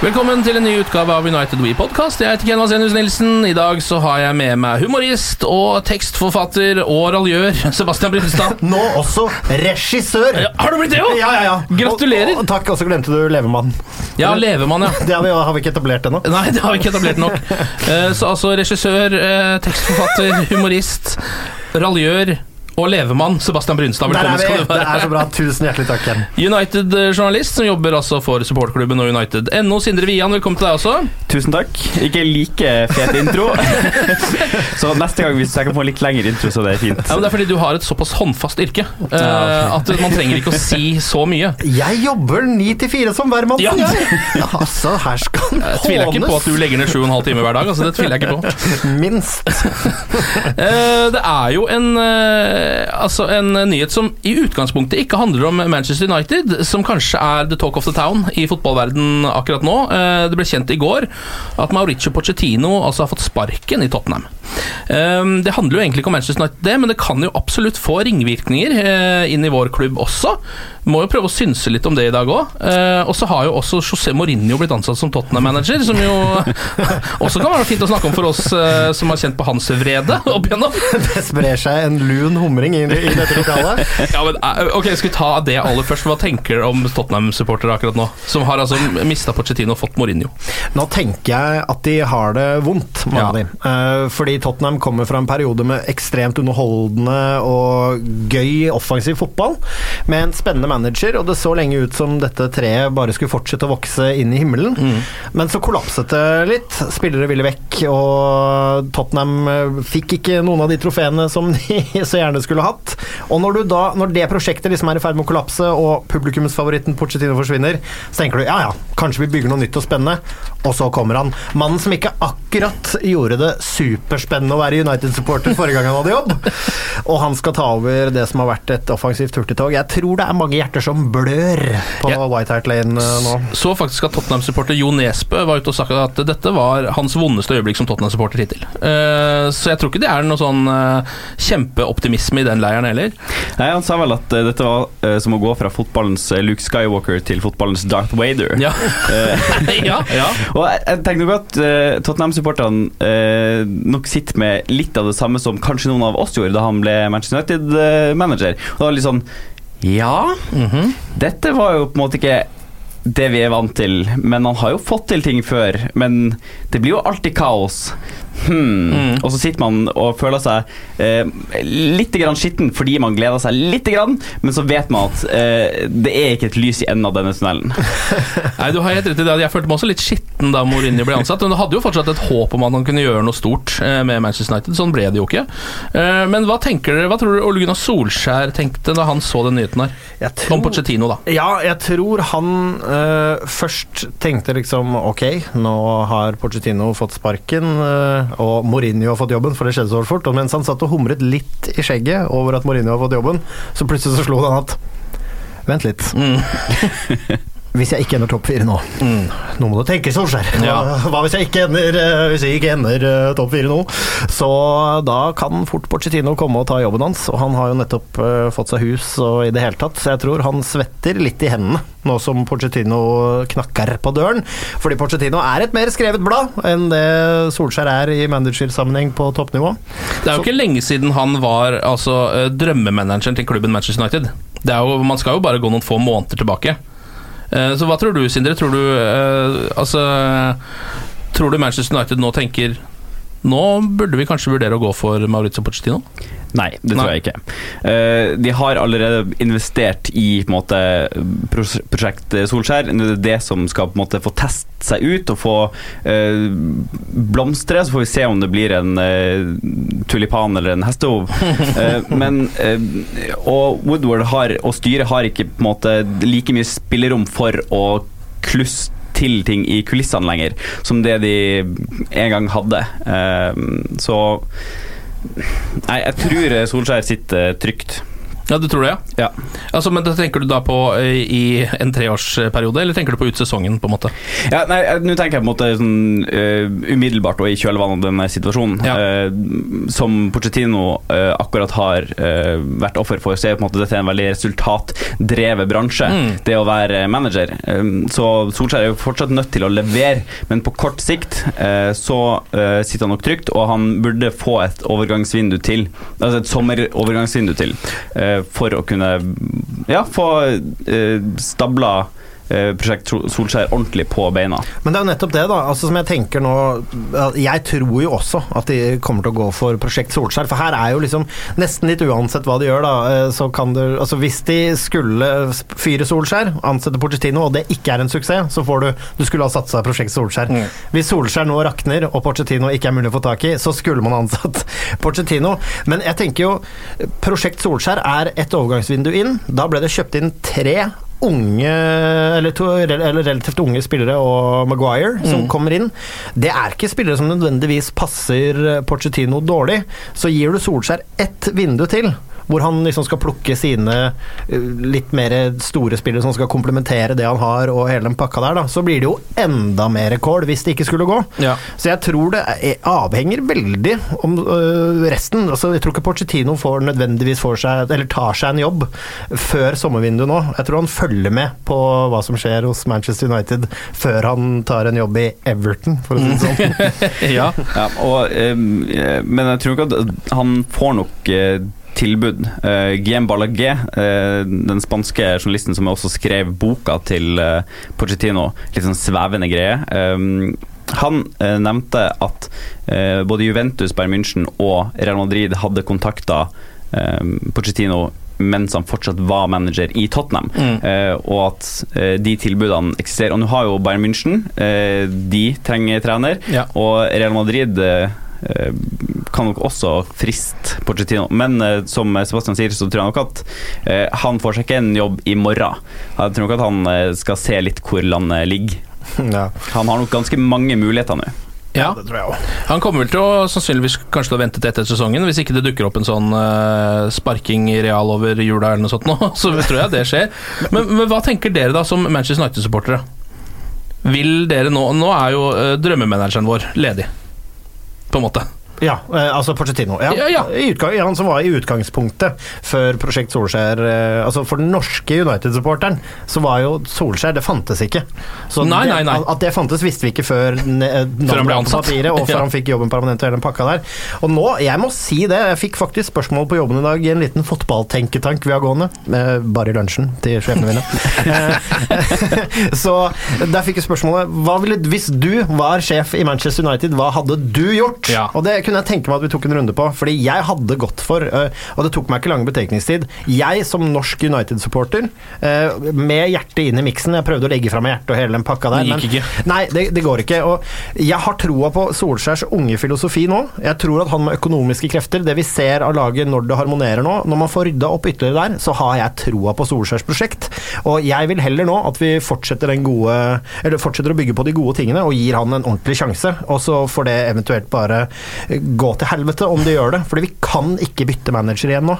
Velkommen til en ny utgave av United We Podcast. Jeg heter Ken Vasenius Nilsen. I dag så har jeg med meg humorist og tekstforfatter og raljør Sebastian Brynstad. Nå også regissør! Ja, har du blitt det òg? Ja, ja, ja. Gratulerer. Og, og, takk, og så glemte du Levemann. Ja, Levemann, ja. Det har vi, har vi ikke etablert ennå. Nei, det har vi ikke etablert nok. Eh, Så altså regissør, eh, tekstforfatter, humorist, raljør og levemann Sebastian Brynstad. Der Velkommen er vi! skal du Det er så bra. Tusen hjertelig takk, Ken. United-journalist som jobber altså for supportklubben og United. NO Sindre Wian, velkommen til deg også. Tusen takk. Ikke like fet intro. så neste gang hvis jeg kan få litt lengre intro, så det er fint. Ja, men Det er fordi du har et såpass håndfast yrke uh, at man trenger ikke å si så mye. Jeg jobber ni til fire som hvermannsen, Ja. jeg. Altså, her skal han Jeg tviler ikke på at du legger ned sju og en halv time hver dag. Altså, det tviler jeg ikke på. Minst. uh, det er jo en, eh, altså en nyhet som i utgangspunktet ikke handler om Manchester United, som kanskje er the talk of the town i fotballverden akkurat nå. Eh, det ble kjent i går at Mauricio Pochettino altså har fått sparken i Tottenham. Eh, det handler jo egentlig ikke om Manchester United, men det kan jo absolutt få ringvirkninger eh, inn i vår klubb også. Må jo prøve å synse litt om det i dag òg. og så har jo også José Mourinho blitt ansatt som Tottenham-manager, som jo også kan være fint å snakke om for oss eh, som har kjent på hans vrede opp igjennom. Det sprer seg en lun humring i, i dette lokalet. Ja, men, eh, ok, Skal vi ta det aller først? Hva tenker du om Tottenham-supportere akkurat nå? Som har altså mista Pochettino og fått Mourinho. Nå tenker jeg at de har det vondt, mange av Ja. dem. Eh, fordi Tottenham kommer fra en periode med ekstremt underholdende og gøy offensiv fotball, med en spennende manager, og det så lenge ut som dette treet bare skulle fortsette å vokse inn i himmelen. Men så kollapset det litt. Spillere ville vekk, og Tottenham eh, fikk ikke noen av de trofeene som de så gjerne skulle hatt. Og når, du da, når det prosjektet liksom er i ferd med å kollapse, og publikumsfavoritten Pochettino forsvinner, så tenker du ja ja, kanskje vi bygger noe nytt og spennende. Og så kommer han. Mannen som ikke akkurat gjorde det superspennende å være United-supporter forrige gang han hadde jobb. Og han skal ta over det som har vært et offensivt hurtigtog. Jeg tror det er mange hjerter som blør på Ja. White Hart Lane eh, nå. Så faktisk at Tottenham-supporter Jo Nesbø var ute og sa at dette var hans vondeste øyeblikk som Tottenham-supporter hittil. Eh, så jeg tror ikke det er noe sånn eh, kjempeoptimisme i den leiren heller. Nei, Han sa vel at dette var som å gå fra fotballens Luke Skywalker til fotballens Darth Vader. Ja, ja, ja. Og jeg, tenker nok at eh, Tottenham-supporterne nok sitter med litt av det samme som kanskje noen av oss gjorde da han ble Manchester United-manager. Og det var litt sånn Ja, Mhm. dette var jo på en måte ikke det vi er vant til, men han har jo fått til ting før. Men det blir jo alltid kaos. Hmm. Mm. Og så sitter man og føler seg eh, litt grann skitten fordi man gleder seg litt, grann, men så vet man at eh, det er ikke et lys i enden av denne tunnelen. Nei, du har helt rett i det. Jeg følte meg også litt skitten da Mourinho ble ansatt. Men du hadde jo fortsatt et håp om at han kunne gjøre noe stort eh, med Manchester United. Sånn ble det jo ikke. Eh, Men hva tenker dere, hva tror du Ole Gunnar Solskjær tenkte da han så den nyheten her? Tror, Om Pochettino, da. ja, jeg tror han eh, først tenkte liksom Ok, nå har Pochettino fått sparken, uh, og Mourinho har fått jobben, for det skjedde så fort. Og mens han satt og humret litt i skjegget over at Mourinho har fått jobben, så plutselig så slo han at Vent litt. hvis jeg ikke ender topp fire nå Nå må du tenke, Solskjær. Ja. hva hvis jeg ikke ender, eh, hvis jeg ikke ender uh, topp fire nå? Så da kan fort Porcetino komme og ta jobben hans. Og han har jo nettopp uh, fått seg hus og i det hele tatt, så jeg tror han svetter litt i hendene nå som Porcetino knakker på døren. Fordi Porcetino er et mer skrevet blad enn det Solskjær er i managersammenheng på toppnivå. Det er jo ikke lenge siden han var altså, drømmemanageren til klubben Manchester United. Det er jo, man skal jo bare gå noen få måneder tilbake. Eh, Så hva tror du, Sindre? Tror du eh, Altså Tror du Manchester United nå tenker Nå burde vi kanskje vurdere å gå for Maurizio Pochettino? Nei, det tror Nei. jeg ikke. Eh, de har allerede investert i på en måte, pros prosjekt Solskjær. Nå er det det som skal på en måte få teste seg ut og få eh, blomstre. Så får vi se om det blir en eh, tulipan eller en hestehov. Eh, men eh, Og Woodward har, og styret har ikke på en måte like mye spillerom for å klusse til ting i kulissene lenger, som det de en gang hadde. Eh, så Nei, jeg tror Solskjær sitter trygt. Ja, du tror det, ja? Altså, men da tenker du da på eh, i en treårsperiode, eller tenker du på ut sesongen, på en måte? Ja, nei, Nå tenker jeg på en måte sånn uh, umiddelbart og i kjølvannet av denne situasjonen. eh, som Pochettino uh, akkurat har eh, vært offer for, så er på en måte dette en veldig resultatdrevet bransje. Mm. Det å være manager. Så Solskjær er jo fortsatt nødt til å levere, men på kort sikt eh, så eh, sitter han nok trygt, og han burde få et overgangsvindu til. Altså et sommerovergangsvindu til. eh, for å kunne ja, få eh, stabla prosjekt Solskjær ordentlig på beina. Men det er jo nettopp det, da. Altså, som jeg tenker nå Jeg tror jo også at de kommer til å gå for Prosjekt Solskjær. For her er jo liksom Nesten litt uansett hva de gjør, da, eh, så kan du Altså hvis de skulle fyre Solskjær, ansette Porcettino, og det ikke er en suksess, så får du Du skulle ha satsa Prosjekt Solskjær. Hvis Solskjær nå rakner og Porcettino ikke er mulig å få tak i, så skulle man ansatt Porcettino. Men jeg tenker jo Prosjekt Solskjær er et overgangsvindu inn. Da ble det kjøpt inn tre unge, eller, to, eller relativt unge spillere og Maguire som Mm. kommer inn. Det er ikke spillere som nødvendigvis passer Porcetino dårlig. Så gir du Solskjær ett vindu til, hvor han liksom skal plukke sine eh, litt mer store spillere som skal komplementere det han har, og hele den pakka der, da, så blir det jo enda mer kål hvis det ikke skulle gå. Ja. Så jeg tror det er, avhenger veldig om øh, resten. Altså, jeg tror ikke Pochettino får nødvendigvis får seg, eller tar seg en jobb før sommervinduet nå. Jeg tror han følger med på hva som skjer hos Manchester United før han tar en jobb i Everton, for å si det sånn. ja. og, eh, men jeg tror ikke at han får nok eh, tilbud. Uh, Guillaume Ballagé, uh, den spanske journalisten som også skrev boka til uh, Pochettino, litt sånn svevende greie. Um, han eh, nevnte at eh, både Juventus, Bayern München og Real Madrid hadde kontakta eh, Pochettino mens han fortsatt var manager i Tottenham, Mm. eh, og at eh, de tilbudene eksisterer. Og nå har jo Bayern München, eh, de trenger trener, Ja. og Real Madrid eh, eh, kan nok også friste Pochettino. Men eh, som Sebastian sier, så tror jeg nok at eh, han får seg ikke en jobb i morgen. Jeg tror nok at han eh, skal se litt hvor landet ligger. Ja. Han har nok ganske mange muligheter nå. Ja, det tror jeg òg. Han kommer vel til å sannsynligvis kanskje til å vente til etter sesongen, hvis ikke det dukker opp en sånn eh, sparking i real over jula eller noe sånt nå, så tror jeg det skjer. Men, men hva tenker dere da som Manchester United-supportere? Vil dere nå Nå er jo uh, drømmemanageren vår ledig, på en måte. Ja, eh, altså Pochettino. Ja. Ja, ja. I utgang, han som var i utgangspunktet før Prosjekt Solskjær eh, Altså For den norske United-supporteren så var jo Solskjær Det fantes ikke. Så Nei, det, nei, nei. At det fantes, visste vi ikke før Før han ble ansatt. papiret, og før han fikk jobben permanent og hele den pakka der. Og nå, jeg må si det, jeg fikk faktisk spørsmål på jobben i dag i en liten fotballtenketank vi har gående. Bare i lunsjen til sjefene mine. Eh, så der fikk jeg spørsmålet Hva ville, Hvis du var sjef i Manchester United, hva hadde du gjort? Ja. Og det kunne jeg tenke meg at vi tok en runde på, fordi jeg hadde gått for, øh, og det tok meg ikke lang betenkningstid Jeg som norsk United-supporter, øh, med hjertet inn i miksen Jeg prøvde å legge fra meg hjertet og hele den pakka der. Det gikk men- Nei, det, det går ikke. Og jeg har troa på Solskjærs unge filosofi nå. Jeg tror at han med økonomiske krefter, det vi ser av laget når det harmonerer nå Når man får rydda opp ytterligere der, så har jeg troa på Solskjærs prosjekt. Og jeg vil heller nå at vi fortsetter den gode Eller fortsetter å bygge på de gode tingene og gir han en ordentlig sjanse. Og så får det eventuelt bare gå til helvete om de gjør det. Fordi vi kan ikke bytte manager igjen nå.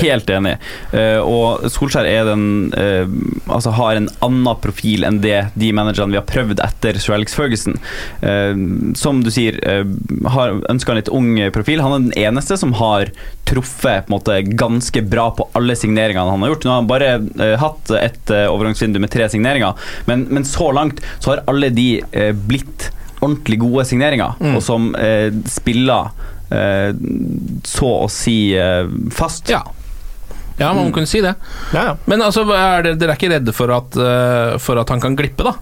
Helt enig. Eh, og Solskjær er den eh, Altså har en annen profil enn det de managerne vi har prøvd etter Sir Alex Ferguson. Eh, som du sier, har ønska en litt ung profil. Han er den eneste som har truffet på en måte, ganske bra på alle signeringene han har gjort. Nå har han bare hatt et overgangsvindu med tre signeringer, men, men så langt så har alle de blitt ordentlig gode signeringer, Mm. og som eh, spiller eh, så å si eh, fast. Ja. Ja, man mm. kunne si det. Men altså, er det, dere er ikke redde for at, eh, for at han kan glippe, da?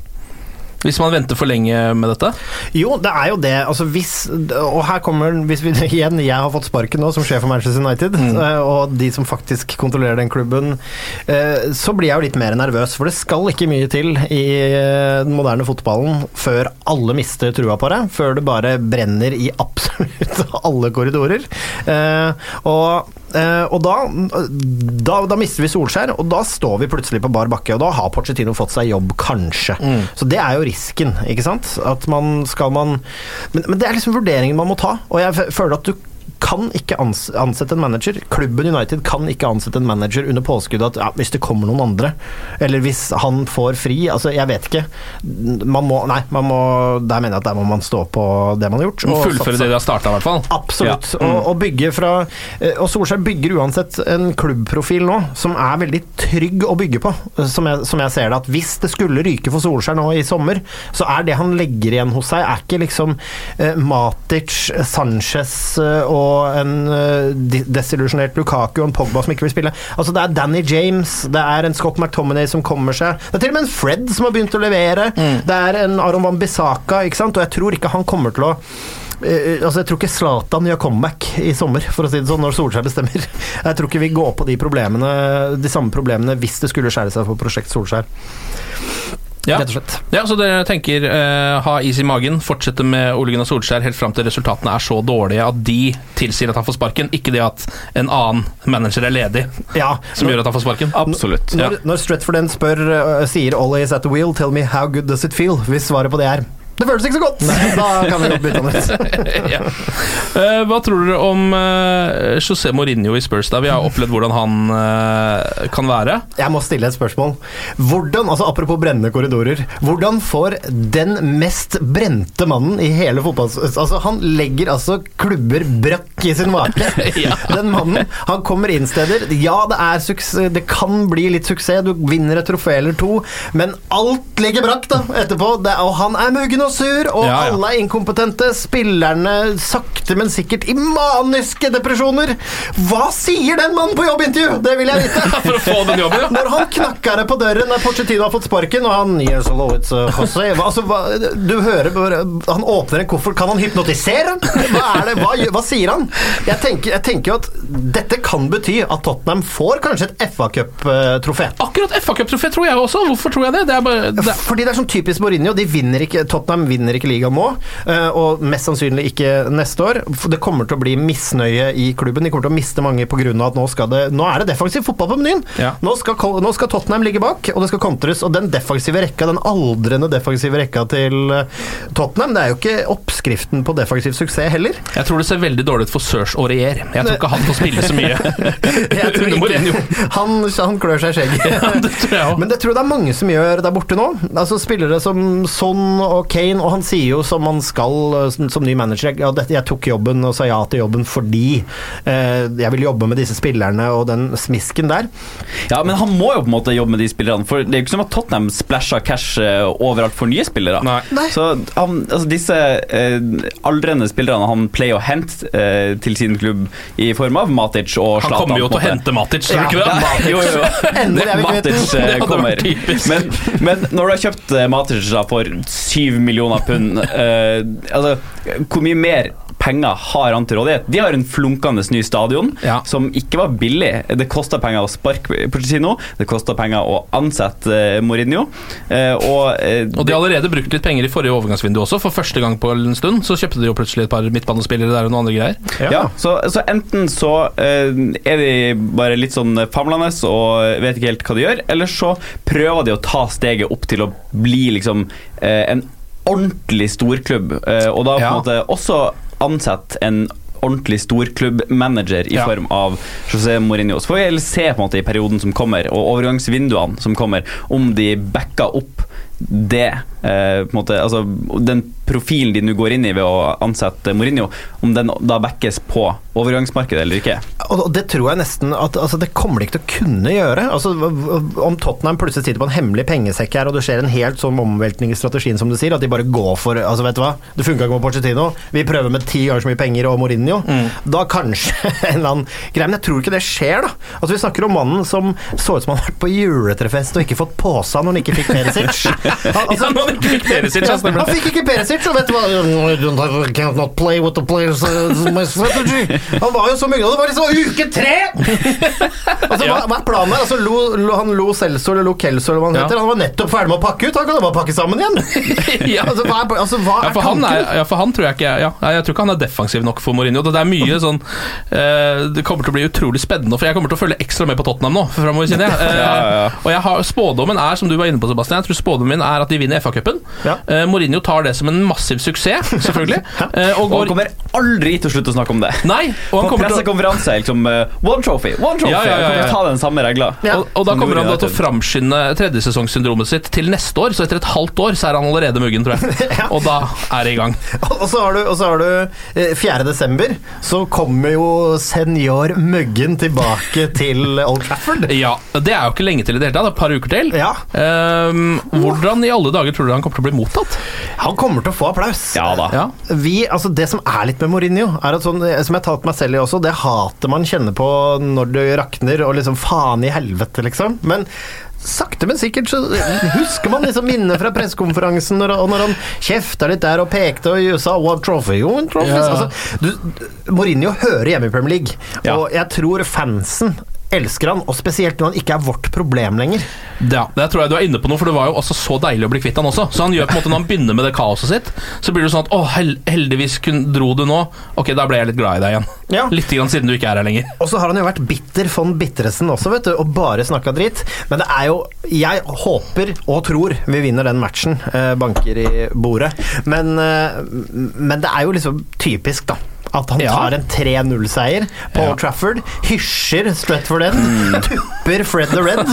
Hvis man venter for lenge med dette? Jo, det er jo det. Altså hvis, og her kommer hvis vi, igjen, Jeg har fått sparken nå som sjef for Manchester United, mm. og de som faktisk kontrollerer den klubben, eh, så blir jeg jo litt mer nervøs. For det skal ikke mye til i eh, den moderne fotballen før alle mister trua på det. Før det bare brenner i absolutt alle korridorer. Eh, Og Eh, og da, da, da mister vi Solskjær, og da står vi plutselig på bar bakke. Og da har Pochettino fått seg jobb, kanskje. Så det er jo risken, ikke sant? At man skal man men, men det er liksom vurderingen man må ta, og jeg føler at du kan ikke ans ansette en manager. Klubben United kan ikke ansette en manager under påskudd at ja, hvis det kommer noen andre, eller hvis han får fri Altså, jeg vet ikke. Man må Nei, man må, der mener jeg at der må man stå på det man har gjort. Og fullføre det de har starta, i hvert fall. Absolutt. Ja. Mm. Og, og bygge fra eh, Og Solskjær bygger uansett en klubbprofil nå som er veldig trygg å bygge på, som jeg, som jeg ser det. At hvis det skulle ryke for Solskjær nå i sommer, så er det han legger igjen hos seg, er ikke liksom eh, Matic, Sanchez eh, og en eh, desillusjonert Lukaku og en Pogba som ikke vil spille. Altså Det er Danny James, det er en Scott McTominay som kommer seg. Det er til og med en Fred som har begynt å levere. Mm. Det er en Aron Van Bissaka, ikke sant. Og jeg tror ikke han kommer til å Uh, altså Jeg tror ikke Zlatan gjør comeback i sommer, for å si det sånn, når Solskjær bestemmer. Jeg tror ikke vi går på de problemene De samme problemene hvis det skulle skjære seg for prosjekt Solskjær. Ja. Rett og slett. Ja, så dere tenker eh, ha is i magen, fortsette med Ole Gunnar Solskjær helt fram til resultatene er så dårlige at de tilsier at han får sparken, ikke det at en annen manager er ledig Ja, som gjør at han får sparken. Absolutt. Ja. Når, når Stretford spør, uh, sier 'always at the wheel', tell me how good does it feel? Hvis svaret på det er det føles ikke så godt! Da kan vi godt bytte han ut. ja. uh, hva tror dere om uh, José Mourinho i Spurs? Da? Vi har opplevd hvordan han uh, kan være. Jeg må stille et spørsmål. Hvordan, altså Apropos brennende korridorer. Hvordan får den mest brente mannen i hele fotball... Altså Han legger altså klubber brakk i sin make. Den mannen. Han kommer inn steder. Ja, det er suksess, det kan bli litt suksess, du vinner et trofé eller to, men alt ligger brakk da etterpå. Det, og han er muggen og sur, og Ja, ja. alle er inkompetente. Spillerne sakte, men sikkert i maniske depresjoner. Hva sier den mannen på jobbintervju? Det vil jeg vite. For å få den jobben, ja. Når han knakker det på døren når Pochettino har fått sparken, og han yes, hello, it's, uh, Jose. Altså, hva, Du hører Han åpner en koffert. Kan han hypnotisere? Hva, er det, hva, hva sier han? Jeg tenker, jeg tenker jo at dette kan bety at Tottenham får kanskje et FA Cup-trofé. Akkurat FA Cup-trofé tror jeg også. Hvorfor tror jeg det? Det bare det Fordi det er sånn typisk Mourinho. De vinner ikke, Tottenham vinner ikke ligaen nå, eh, og mest sannsynlig ikke neste år. Det kommer til å bli misnøye i klubben. De kommer til å miste mange pga. at nå, skal det, nå er det defensiv fotball på menyen. Ja. Nå, skal, nå skal Tottenham ligge bak, og det skal kontres. Og den defensive rekka, den aldrende defensive rekka til eh, Tottenham, det er jo ikke oppskriften på defensiv suksess heller. jeg tror det ser veldig dårlig ut for Serge Aurier. Jeg tror ikke han får spille så mye. Jeg tror ikke, han, han klør seg i skjegget. Ja. Men det tror jeg det er mange som gjør der borte nå. Altså Spillere som Son og Kane, og han sier jo som han skal eh, som, som ny manager ja, dette, Jeg tok jobben og sa ja til jobben fordi eh, jeg vil jobbe med disse spillerne og den smisken der. Ja, men han må jo på en måte jobbe med de spillerne. For det er jo ikke som at Tottenham splæsjer cash eh, overalt for nye spillere. Nei. Nei. Så han, altså disse eh, aldrende spillerne han pleier å hente eh, til sin klubb i form av Matic og Han kommer jo til å hente Matic, tror du ikke det? jo, jo, jo. Endelig. Matic eh, kommer. Men, men når du har kjøpt Matic da for syv millioner pund eh, Altså, hvor mye mer penger har han til rådighet? De har en flunkende ny stadion Ja. som ikke var billig. Det kosta penger å sparke Pochettino, det kosta penger å ansette eh, Mourinho. eh, og, eh, Og de har allerede brukt litt penger i forrige overgangsvindu også. For første gang på en stund så kjøpte de jo plutselig et par midtbanespillere der og noen andre greier. Ja, så, så enten så eh, er de bare litt sånn famlende og vet ikke helt hva de gjør, eller så prøver de å ta steget opp til å bli liksom eh, en ordentlig storklubb, eh, og da på Ja. en måte også ansette en ordentlig storklubbmanager i Ja. form av José Mourinho. Så får vi se på en måte i perioden som kommer, og overgangsvinduene som kommer, om de backer opp det eh, på en måte, altså Den profilen de nå går inn i ved å ansette Mourinho, om den da backes på overgangsmarkedet eller ikke. Og det tror jeg nesten at altså, Det kommer de ikke til å kunne gjøre. Altså, om Tottenham plutselig sitter på en hemmelig pengesekk her, og det skjer en helt sånn omveltning i strategien som du sier, at de bare går for altså, vet du hva, Det funka ikke med Porcetino, vi prøver med ti ganger så mye penger og Mourinho. Da kanskje en eller annen greie. Men jeg tror ikke det skjer, da. Altså, vi snakker om mannen som så ut som han har vært på juletrefest og ikke fått påsa når han ikke fikk Perisic. Når han ikke fikk Perisic, ja, han fikk ikke Perisic, og vet du hva I can't not play with the players uh, my strategy. Han var jo så mye, og det var liksom uke tre! Altså, hva, hva er planen her? Altså, lo, lo, han Lo Celso eller Lo Kelso eller hva han Ja. heter, han var nettopp ferdig med å pakke ut. Han kan jo bare pakke sammen igjen! Ja. Altså, hva er, altså, hva Ja, for han, er, tanken? ja, for han tror jeg ikke ja, Jeg tror ikke han er defensiv nok for Mourinho. Det er mye sånn uh, Det kommer til å bli utrolig spennende, for jeg kommer til å følge ekstra med på Tottenham nå framover, kjenner jeg. Uh, Ja, ja, ja. Og jeg har, spådommen er, som du var inne på, Sebastian, jeg tror spådommen min er at de vinner FA-cupen. Ja. Eh, Mourinho tar det som en massiv suksess, selvfølgelig. eh, og Og han kommer aldri til å slutte å snakke om det. Nei, og han På pressekonferanse til liksom uh, One trophy, one trophy! Ja, ja, ja, Han ja. ta den samme regla. Ja. og, og da kommer han da til å framskynde tredjesesongsyndromet sitt til neste år, så etter et halvt år så er han allerede muggen, tror jeg. Og da er det i gang. Og så har du, og så har du eh, 4. desember, så kommer jo senior Muggen tilbake til Old Trafford. Ja, Det er jo ikke lenge til i det hele tatt, det er et par uker til. Ja. Ehm, hvordan i alle dager tror du han kommer til å bli mottatt? Han kommer til å få applaus. Ja da. Ja. Vi, altså Det som er litt med Mourinho, er at sånn, som jeg har talt meg selv i også, det hatet man kjenner på når det rakner, og liksom faen i helvete, liksom. Men sakte, men sikkert så husker man liksom minnet fra pressekonferansen når, når han kjefta litt der og pekte og sa 'What trophy?' Oh, trophy. Ja. Altså, du, Mourinho hører hjemme i Premier League, Ja. og jeg tror fansen elsker han, og spesielt når han ikke er vårt problem lenger. Ja, det tror jeg du er inne på noe, for det var jo også så deilig å bli kvitt han også. Så han gjør på en måte Når han begynner med det kaoset sitt, så blir det sånn at å, hel heldigvis kun, dro du nå. Ok, da ble jeg litt glad i deg igjen. Ja. Litt grann siden du ikke er her lenger. Og så har han jo vært bitter von Bitteresen også, vet du, og bare snakka dritt. Men det er jo Jeg håper og tror vi vinner den matchen. Eh, banker i bordet. Men, eh, men det er jo liksom typisk, da. At han tar en 3-0-seier på Trafford, hysjer Stretford End, tupper Fred the Red,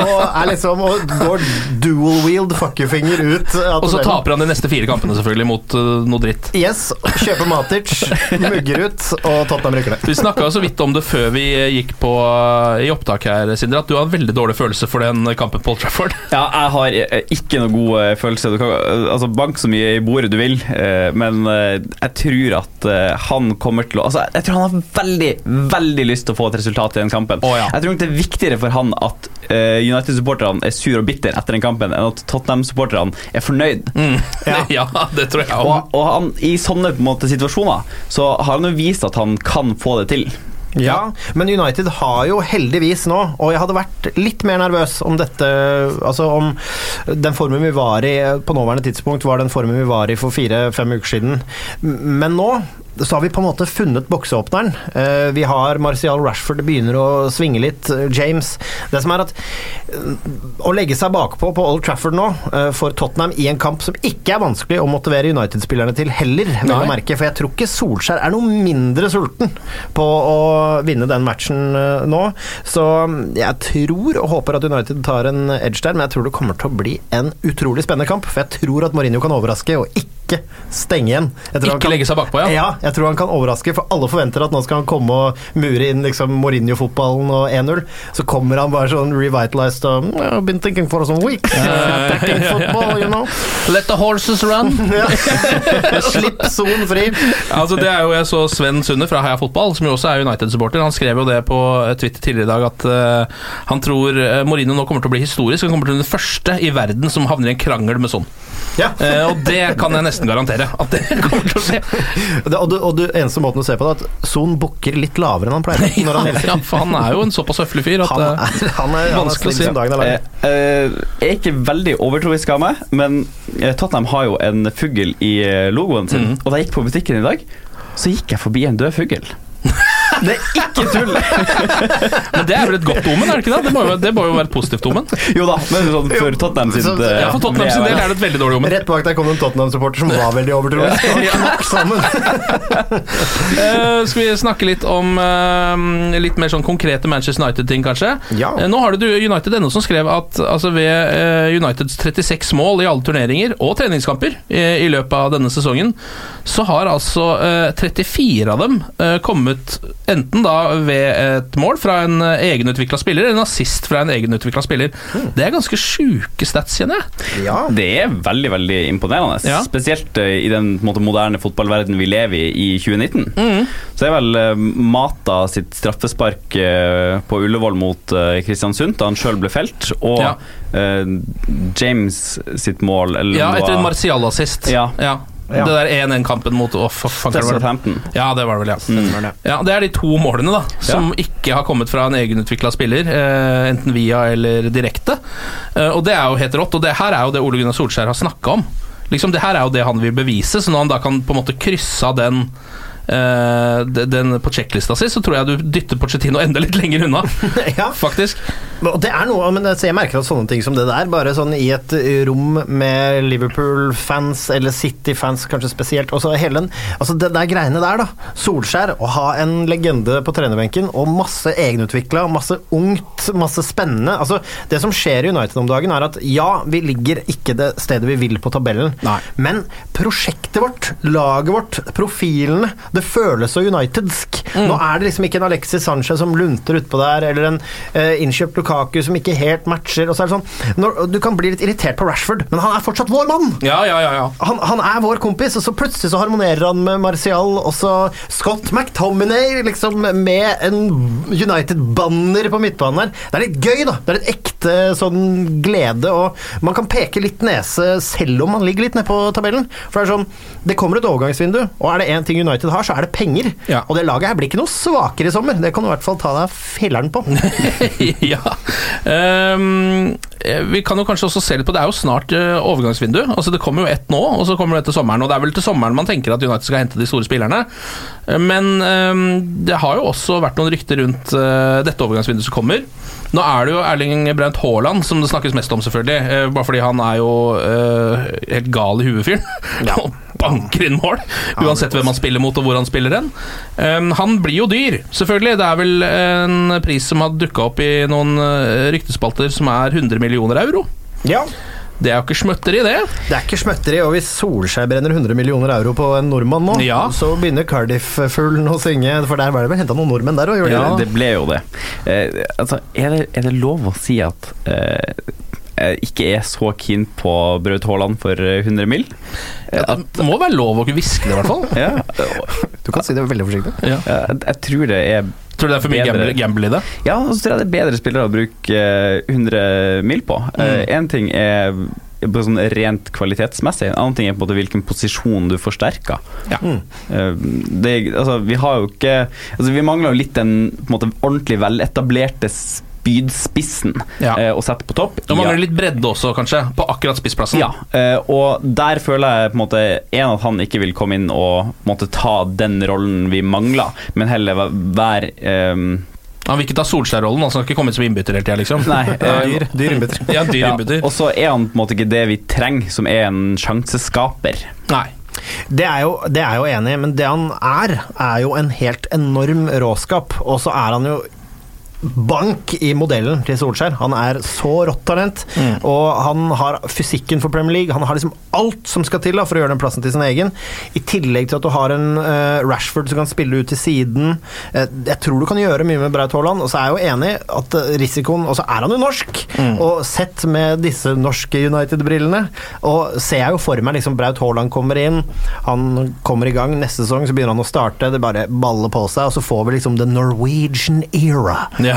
og er liksom og går dual-wheeled fuckerfinger ut. Og så taper han de neste fire kampene, selvfølgelig, mot uh, noe dritt. Yes, kjøper Matic, mugger ut, og Tottenham rykker ned. Vi snakka så vidt om det før vi gikk på uh, i opptak her, Sindre, at du har en veldig dårlig følelse for den kampen på Old Trafford. Ja, jeg har eh, ikke noe god følelse. Du kan, altså, bank så mye i bordet du vil, uh, men jeg tror at han kommer til å altså, Jeg tror han har veldig, veldig lyst til å få et resultat i den kampen. Oh, ja. Jeg tror det er viktigere for han at uh, United-supporterne er sur og bitter etter den kampen, enn at Tottenham-supporterne er fornøyd. Ja. ja, det tror jeg. Og, og han, i sånne på en måte, situasjoner så har han jo vist at han kan få det til. Ja, men United har jo heldigvis nå, og jeg hadde vært litt mer nervøs om dette Altså om den formen vi var i på nåværende tidspunkt, var den formen vi var i for fire-fem uker siden. Men nå så har vi på en måte funnet bokseåpneren. Eh, Vi har Martial Rashford, det begynner å svinge litt. eh, James. Det som er at eh, å legge seg bakpå på Old Trafford nå for Tottenham i en kamp som ikke er vanskelig å motivere United-spillerne til heller, merke, for jeg tror ikke Solskjær er noe mindre sulten på å vinne den matchen nå. Så mm, jeg tror og håper at United tar en edge der, men jeg tror det kommer til å bli en utrolig spennende kamp. For jeg tror at Mourinho kan overraske og ikke stenge igjen. Ikke legge seg bakpå, ja. ja, jeg tror han kan overraske, for alle forventer at nå skal han komme og mure inn liksom Mourinho-fotballen og 1-0. Så kommer han bare sånn revitalized og "Mm, I've been thinking for some weeks. uh, attacking football, you know. Let the horses run. Slipp sonen fri. altså det er jo Jeg så Sven Sunde fra Heia Fotball, som jo også er United-supporter. Han skrev jo det på Twitter tidligere i dag at uh, han tror eh, Mourinho nå kommer til å bli historisk. Han kommer til å bli den første i verden som havner i en krangel med sånn. Ja. Uh, og det kan jeg nesten garantere. At det kommer til å skje. Det, og, du, og du, eneste måten å se på det, at Son bukker litt lavere enn han pleier. Når han Ja, for han er jo en såpass høflig fyr at Han eh, er, han er, er Vanskelig å si. er Eh, eh, jeg er ikke veldig overtroisk av meg, men eh, Tottenham har jo en fugl i eh, logoen sin. Mm. Og da jeg gikk på butikken i dag, så gikk jeg forbi en død fugl. Det er ikke tull! Men det er vel et godt omen, er det ikke det? Det må jo, det må jo være et positivt omen. Jo da, men sånn for Tottenham sin Så- eh, Ja, For Tottenham sin del er det et veldig dårlig omen. Rett bak der kom det en Tottenham-supporter som var veldig overtroisk. Sammen. Eh, skal vi snakke litt om uh, litt mer sånn konkrete Manchester United-ting, kanskje? Ja. Uh, nå har du United ennå som skrev at altså, ved uh, Uniteds 36 mål i alle turneringer og treningskamper i, i løpet av denne sesongen, så har altså eh, 34 av dem kommet enten da ved et mål fra en uh, egenutvikla spiller, eller en assist fra en egenutvikla spiller. Det er ganske sjuke stats, kjenner jeg. Ja. Det er veldig veldig imponerende. Ja. Spesielt eh, i den måte, moderne fotballverdenen vi lever i i 2019. Mm. Så er vel eh, Mata sitt straffespark eh, på Ullevål mot eh, Kristiansund, da han sjøl ble felt, og Ja. eh, James sitt mål eller Ja, etter en Martial-assist. Ja. Ja. Det der 1-1-kampen mot oh, fuck, fuck, Det var det- Southampton. Ja, det var det vel, ja. Mm. Ja, Det er de to målene da som ikke har kommet fra en egenutvikla spiller, eh, enten via eller direkte. Eh, og det er jo helt rått, og det her er jo det Ole Gunnar Solskjær har snakka om. Liksom Det her er jo det han vil bevise, så når han da kan på en måte krysse av den eh, de- den på sjekklista si, så tror jeg du dytter Pochettino enda litt lenger unna, Ja. faktisk. Det er noe, men altså, jeg merker at sånne ting som det der, bare sånn i et rom med Liverpool-fans, eller City-fans kanskje spesielt, og så hele den Altså det der greiene der, da. Solskjær, å ha en legende på trenerbenken, og masse egenutvikla, masse ungt, masse spennende. Altså, det som skjer i United om dagen, er at ja, vi ligger ikke det stedet vi vil på tabellen, Nei. men prosjektet vårt, laget vårt, profilene, det føles så unitedsk. Nå er det liksom ikke en Alexis Sanchez som lunter utpå der, eller en eh, innkjøpt Lukaku som ikke helt matcher. Og så er det sånn når, Du kan bli litt irritert på Rashford, men han er fortsatt vår mann! Ja, ja, ja. ja. Han, han er vår kompis, og så plutselig så harmonerer han med Martial og så Scott McTominay liksom med en United-banner på midtbanen her. Det er litt gøy, da. Det er litt ekte sånn glede, og man kan peke litt nese selv om man ligger litt nede på tabellen. For det er sånn Det kommer et overgangsvindu, og er det én ting United har, så er det penger. Og det laget her blir ikke noe svakere i sommer. Det kan du i hvert fall ta deg filleren på. ja. Eh, vi kan jo kanskje også se litt på Det er jo snart eh, overgangsvindu. Altså Det kommer jo ett nå, og så kommer det til sommeren. Og det er vel til sommeren man tenker at United skal hente de store spillerne. Eh, Men um, det har jo også vært noen rykter rundt uh, dette overgangsvinduet som kommer. Nå er det jo Erling Braut Haaland som det snakkes mest om, selvfølgelig. eh, bare fordi han er jo eh, helt gal i huet, fyren. Og banker inn mål, uansett hvem han spiller mot og hvor han spiller hen. Um, han blir jo dyr, selvfølgelig. Det er vel en pris som har dukka opp i noen eh, ryktespalter som er 100 millioner euro. Ja. Det er jo ikke smøtteri, det. Det er ikke smøtteri, og hvis Solskjær brenner 100 millioner euro på en nordmann nå, Ja. så begynner Cardiff-fuglen å synge, for der var det vel henta noen nordmenn der òg, gjorde Ja. det? Det ble jo det. Eh, altså, er det. Er det lov å si at eh, jeg ikke er så keen på Braut Haaland for eh, 100 mill. Det må være lov å ikke hviske det, i hvert fall. Ja, Du kan si det veldig forsiktig. Ja. jeg, jeg tror det er Tror du det er for mye gamble, gamble i det? Ja, og så tror jeg det er bedre spillere å bruke eh, 100 mil på. Én ting er på sånn rent kvalitetsmessig, en annen ting er på en måte hvilken posisjon du forsterker. Ja. Eh, det, altså, vi har jo ikke altså, Vi mangler jo litt den på en måte ordentlig veletablerte spydspissen Ja. eh, å sette på topp. Da mangler det litt bredde også, kanskje, på akkurat spissplassen. Ja, eh, og der føler jeg på en måte En at han ikke vil komme inn og på måte ta den rollen vi mangler, men heller væ- være eh, Han vil ikke ta Solskjær-rollen, han skal ikke komme inn som innbytter hele tida, liksom. Nei, eh, Dyr, dyr innbytter. Ja, dyr ja, innbytter. og så er han på en måte ikke det vi trenger, som er en sjanseskaper. Nei. Det er, jo, det er jo enig men det han er, er jo en helt enorm råskap. Og så er han jo bank i modellen til Solskjær. Han er så rått talent, og han har fysikken for Premier League. Han har liksom alt som skal til da, for å gjøre den plassen til sin egen. I tillegg til at du har en uh, Rashford som kan spille ut til siden. Uh, jeg tror du kan gjøre mye med Braut Haaland, og så er jeg jo enig at eh, risikoen Og så er han jo norsk, og sett med disse norske United-brillene, og ser jeg jo for meg liksom Braut Haaland kommer inn, han kommer i gang, neste sesong så begynner han å starte, det bare baller på seg, og så får vi liksom the Norwegian era. Ja.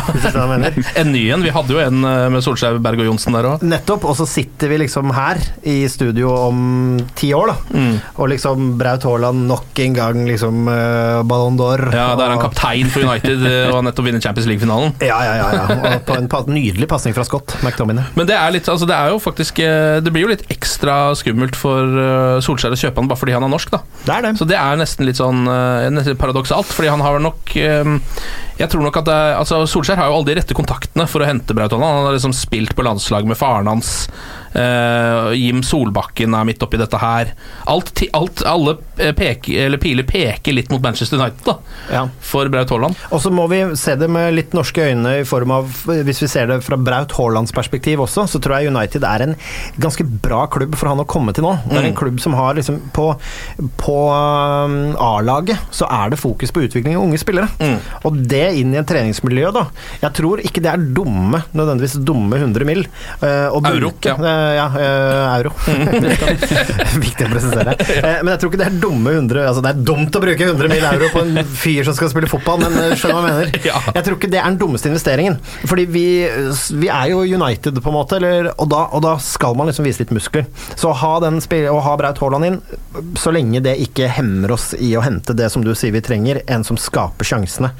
Mener. En ny en. Vi hadde jo en eh, med Solskjær, Berg og Johnsen der òg. Nettopp, og så sitter vi liksom her i studio om ti år, da. Mm. Og liksom Braut Haaland nok en gang liksom uh, Ballon d'Or. Ja, da er han kaptein for United eh, og har nettopp vunnet Champions League-finalen. Ja, ja, ja. ja. Og på en nydelig pasning fra Scott McDominay. Men det er litt, altså det er jo faktisk Det blir jo litt ekstra skummelt for Solskjær å kjøpe han bare fordi han er norsk, da. Det er det. Så det er nesten litt sånn nesten paradoksalt, fordi han har nok Jeg tror nok at det, altså Solskjær har jo alle de rette kontaktene for å hente Braut Haaland. Han har liksom spilt på landslag med faren hans. Eh, Jim Solbakken er midt oppi dette her. Alt, alt, alle eh, peke, eller piler peker litt mot Manchester United da Ja. for Braut Haaland. Og så må vi se det med litt norske øyne i form av Hvis vi ser det fra Braut Haalands perspektiv også, så tror jeg United er en ganske bra klubb for han å komme til nå. Det er en Mm. klubb som har liksom På, på um, A-laget så er det fokus på utvikling av unge spillere. Mm. Og det inn i et treningsmiljø, da. Jeg tror ikke det er dumme, nødvendigvis dumme 100 mill. Uh, å Euro, ja. Eh, ja, eh, euro. Viktig å presisere. Eh, men jeg tror ikke det er dumme 100 Altså, det er dumt å bruke 100 mill. euro på en fyr som skal spille fotball, men skjønner hva jeg mener. Jeg tror ikke det er den dummeste investeringen. Fordi vi, vi er jo United, på en måte, eller, og, da, og da skal man liksom vise litt muskler. Så å ha, å ha Braut Haaland inn, så lenge det ikke hemmer oss i å hente det som du sier vi trenger, en som skaper sjansene.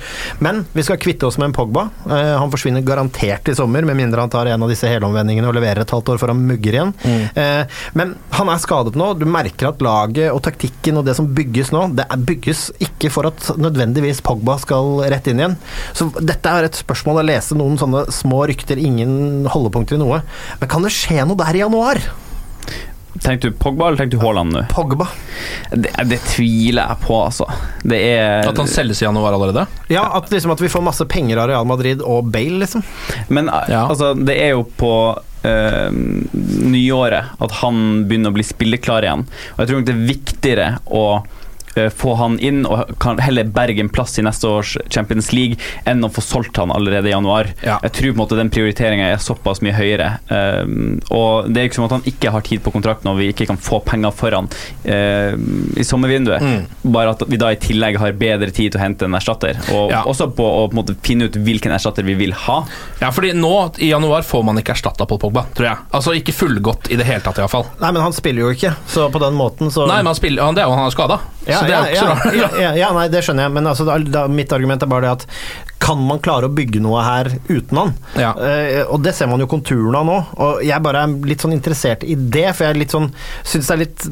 Men vi skal kvitte oss med en Pogba. Han forsvinner garantert i sommer, med mindre han tar en av disse helomvendingene og leverer et halvt år før han mugger igjen. Eh, men han er skadet nå. Du merker at laget og taktikken og det som bygges nå, det er bygges ikke for at nødvendigvis Pogba skal rett inn igjen. Så dette er et spørsmål å lese noen sånne små rykter, ingen holdepunkter i noe. Men kan det skje noe der i januar? Tenkte du Pogba eller tenkte du Haaland nå? Pogba. Det, det tviler jeg på, altså. Det er At han selges i januar allerede? Ja, at, liksom, at vi får masse penger av Real Madrid og Bale, liksom. Men Ja. altså, det er jo på eh, nyåret at han begynner å bli spilleklar igjen. Og jeg tror nok det er viktigere å få han inn og kan heller berge en plass i neste års Champions League enn å få solgt han allerede i januar. Ja. Jeg tror på en måte den prioriteringa er såpass mye høyere. Um, og det er ikke som at han ikke har tid på kontrakten og vi ikke kan få penger for han uh, i sommervinduet. Mm. Bare at vi da i tillegg har bedre tid til å hente en erstatter. Og Ja. også på å på en måte finne ut hvilken erstatter vi vil ha. Ja, fordi nå i januar får man ikke erstatta Pål Pogba, tror jeg. Altså ikke fullgodt i det hele tatt, iallfall. Nei, men han spiller jo ikke, så på den måten så Nei, men han spiller, han, det er jo han er skada. Ja, så det er jo ikke så ja, rart. ja, ja, ja, nei, det skjønner jeg, men altså, da, mitt argument er bare det at kan man klare å bygge noe her uten han? Ja. Uh, og det ser man jo konturene av nå. Og jeg bare er litt sånn interessert i det, for jeg er litt sånn syns det er litt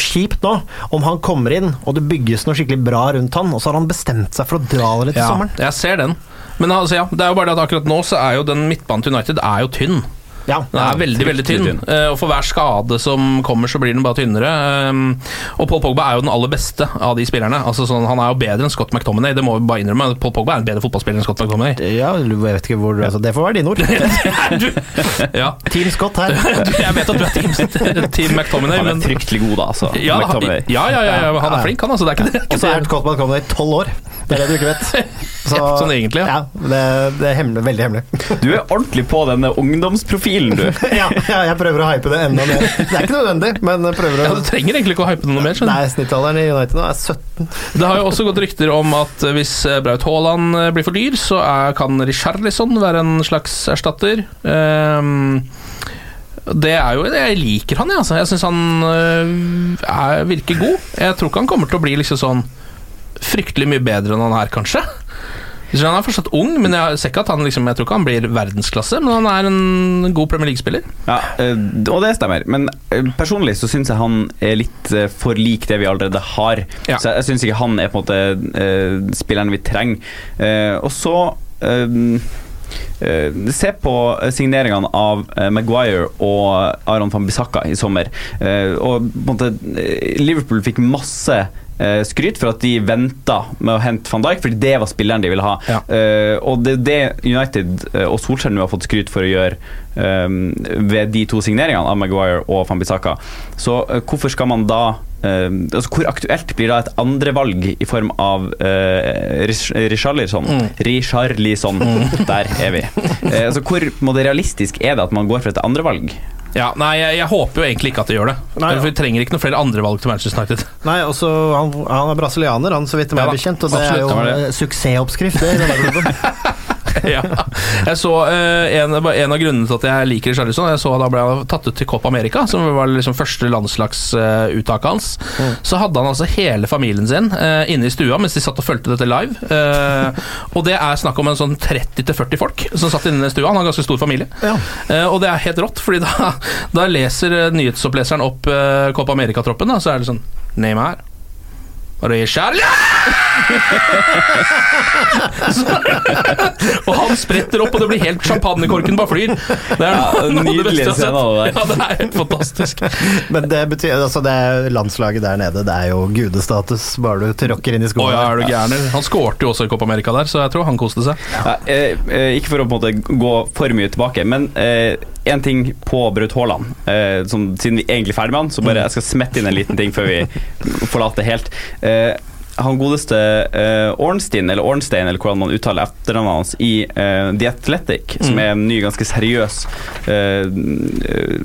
kjipt nå om han kommer inn og det bygges noe skikkelig bra rundt han, og så har han bestemt seg for å dra det til Ja, sommeren. jeg ser den. Men altså, ja, det er jo bare det at akkurat nå så er jo den midtbanen til United er jo tynn. Ja, Den er veldig, veldig tynn. tynn. Eh, og for hver skade som kommer, så blir den bare tynnere. Um, og Paul Pogba er jo den aller beste av de spillerne. Altså sånn, Han er jo bedre enn Scott McTominay, det må vi bare innrømme. Paul Pogba er en bedre fotballspiller enn Scott McTominay. Ja, jeg vet ikke hvor altså, Det får være dine ord. ja. Team Scott her. Jeg vet at du er team, team McTominay, Han er men fryktelig god, da. Altså. ja, McTominay. ja, ja, ja, ja, han er flink, han. altså, det er ikke det. Og så er Scott McTominay i tolv år. Det er det du ikke vet. Så, Sånn egentlig, ja. ja. Det, det er hemmelig, veldig hemmelig. Du er ordentlig på denne ungdomsprofilen, du. ja, ja, jeg prøver å hype det enda mer. Det er ikke nødvendig, men prøver å Ja, du trenger egentlig ikke å hype det noe mer. skjønner du. Nei, snittalderen i United nå er 17. Det har jo også gått rykter om at hvis eh, Braut Haaland eh, blir for dyr, så er, kan Richarlison være en slags erstatter. Um, det er jo Jeg liker han, jeg. Altså. Jeg syns han øh, er, virker god. Jeg tror ikke han kommer til å bli liksom sånn fryktelig mye bedre enn han er, kanskje. Han er fortsatt ung, men jeg ser ikke at han liksom, Jeg tror ikke han blir verdensklasse, men han er en god Premier League-spiller. Ja, eh, og det stemmer. Men eh, personlig så syns jeg han er litt eh, for lik det vi allerede har. Ja. Så jeg, syns ikke han er på en måte spilleren vi trenger. Og så eh, Se på signeringene av uh, Maguire og Aron van Bissaka i sommer. Uh, og måte Liverpool fikk masse skryt for at de venta med å hente van Dijk, fordi det var spilleren de ville ha. Ja. Uh, og det er det United eh, og Solskjær nå har fått skryt for å gjøre um, ved de to signeringene av Maguire og van Bissaka. Så uh, hvorfor skal man da uh, altså Hvor aktuelt blir da et andrevalg i form av Richarlison? Mm. Richarlison. Der er vi. Eh, altså Hvor må det realistisk er det at man går for et andrevalg? Ja, nei, jeg, jeg håper jo egentlig ikke at de gjør det. Nei, for Vi trenger ikke noen flere andre valg til Manchester United. Nei, også, han, han er brasilianer, han, så vidt jeg Ja er bekjent, og det absolutt, er jo det det. suksessoppskrift, det. i denne klubben. ja. Jeg så eh, en, en av grunnene til at jeg liker Charlison Jeg så Da ble han tatt ut til Copa America, som var liksom første landslagsuttaket hans. Så hadde han altså hele familien sin uh, inne i stua mens de satt og fulgte dette live. Uh, og det er snakk om en sånn 30-40 folk som satt inne i stua. Han har en ganske stor familie. Eh, og det er helt rått, Fordi da, da leser nyhetsoppleseren opp Copa America-troppen, så er det sånn Neymar Richard Og han spretter opp, og det blir helt champagnekorken bare flyr. Det er Ja, noe av det nydelig beste jeg har scene sett. Ja, det er helt fantastisk. Men det betyr altså det landslaget der nede, det er jo gudestatus, bare du tråkker inn i skolen. ja, er du gæren? Han skårte jo også i Copp America der, så jeg tror han koste seg. Ja, eh, eh, ikke for å på en måte gå for mye tilbake, men én ting på Braut Haaland. Eh, siden vi er egentlig er ferdig med han, så bare jeg skal smette inn en liten ting før vi forlater helt. Eh, han godeste eh, Ornstein, eller Ornstein, eller hvordan man uttaler etternavnet hans, i eh, The Athletic, som er en ny, ganske seriøs eh, eh,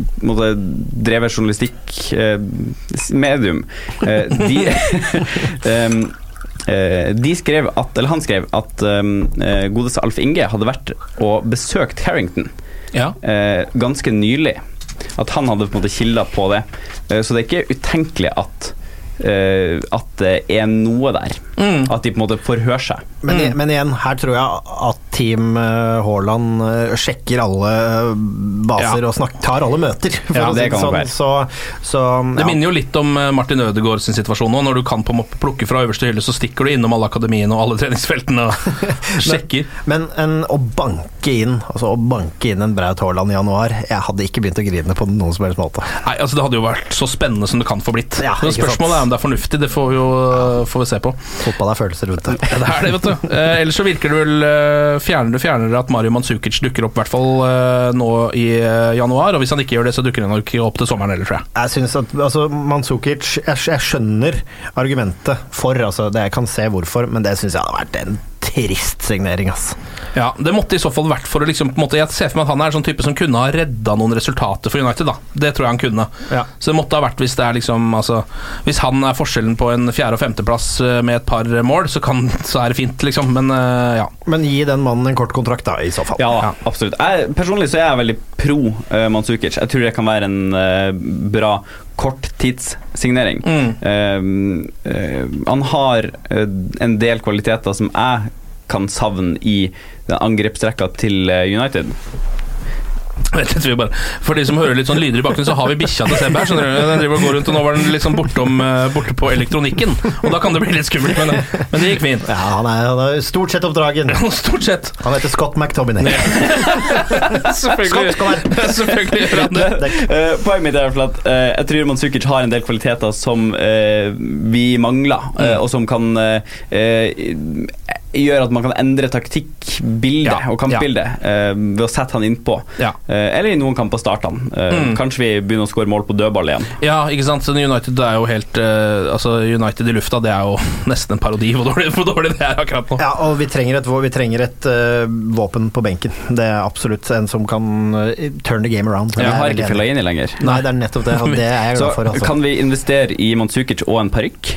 drevet journalistikk-medium, eh, de Eh, de skrev at, eller Han skrev at um, eh, godeste Alf Inge hadde vært og besøkt Carrington Ja. uh, ganske nylig. At han hadde på en måte kilder på det. Uh, så det er ikke utenkelig at eh, at det er noe der. Mm. At de på en måte forhører seg. Men, i- men igjen, her tror jeg at Team eh, Haaland eh, sjekker alle eh, baser Ja. og snakker, tar alle møter, for Ja, å si det sånn. Så, Så, ja. Det minner jo litt om Martin Ødegaard sin situasjon nå. Når du kan på plukke fra øverste hylle, så stikker du innom alle akademiene og alle treningsfeltene og sjekker. Men en, å banke inn Altså å banke inn en Braut Haaland i januar Jeg hadde ikke begynt å grine på noen som helst måte. Nei, altså Det hadde jo vært så spennende som det kan få blitt. Ja, Spørsmålet er om det er fornuftig. Det får vi jo får vi se på. Fotball er følelser rundt det. Det er det, vet du. Eh, ellers så virker det vel eh, det, fjerner det at Mario Mandzukic dukker opp, i hvert fall eh, nå i eh, januar. Og hvis han ikke gjør det, så dukker han nok opp til sommeren heller, tror jeg. Jeg synes at altså, Mandzukic jeg, jeg skjønner argumentet for, altså, det, jeg kan se hvorfor, men det syns jeg hadde vært en trist signering. ass. Ja, Det måtte i så fall vært for å liksom på en måte, Jeg ser for meg at han er en sånn type som kunne ha redda noen resultater for United. da Det tror jeg han kunne. Ja. Så det måtte ha vært hvis det er liksom altså, Hvis han er forskjellen på en fjerde- og femteplass eh, med et par mål, så, kan, så er det fint, liksom. Men eh, ja. Men gi den mannen en kort kontrakt, da, i så fall. Ja, ja. absolutt. Jeg, personlig så er jeg veldig pro uh, Manzukic. Jeg tror det kan være en uh, bra korttidssignering. Mm. Uh, uh, han har eh, en del kvaliteter som jeg kan savne i angrepsrekka til eh, United. Vent litt, vi bare For de som hører litt sånn lyder i bakgrunnen, så har vi bikkja til Seb her. skjønner du? Den driver og går rundt, og nå var den liksom bortom, eh, borte på elektronikken. Og da kan det bli litt skummelt, men, men det gikk fint. Ja, han er, han er stort sett oppdragen. Stort sett. Han heter Scott McTominay. Selvfølgelig, Scott, selvfølgelig gjør han det. Uh, poenget mitt er at uh, jeg tror Manzukic har en del kvaliteter som uh, vi mangler, eh, og som kan eh, at man kan endre taktikkbildet Ja, og kampbildet eh, ved å sette han innpå. Ja. Uh, eller i noen kamper starte han. Uh, Mm. Kanskje vi begynner å skåre mål på dødball igjen. Ja, ikke sant. Så United er jo helt Altså, United i lufta, det er jo nesten en parodi hvor dårlig, hvor dårlig det er akkurat nå. Ja, og vi trenger et, vi trenger et våpen på benken. Det er absolutt en som kan turn the game around. Jeg har ikke ikke inn Fellaini lenger. Nei, det er nettopp det, og det er jeg glad for. Altså. kan vi investere i Manzukic og en parykk?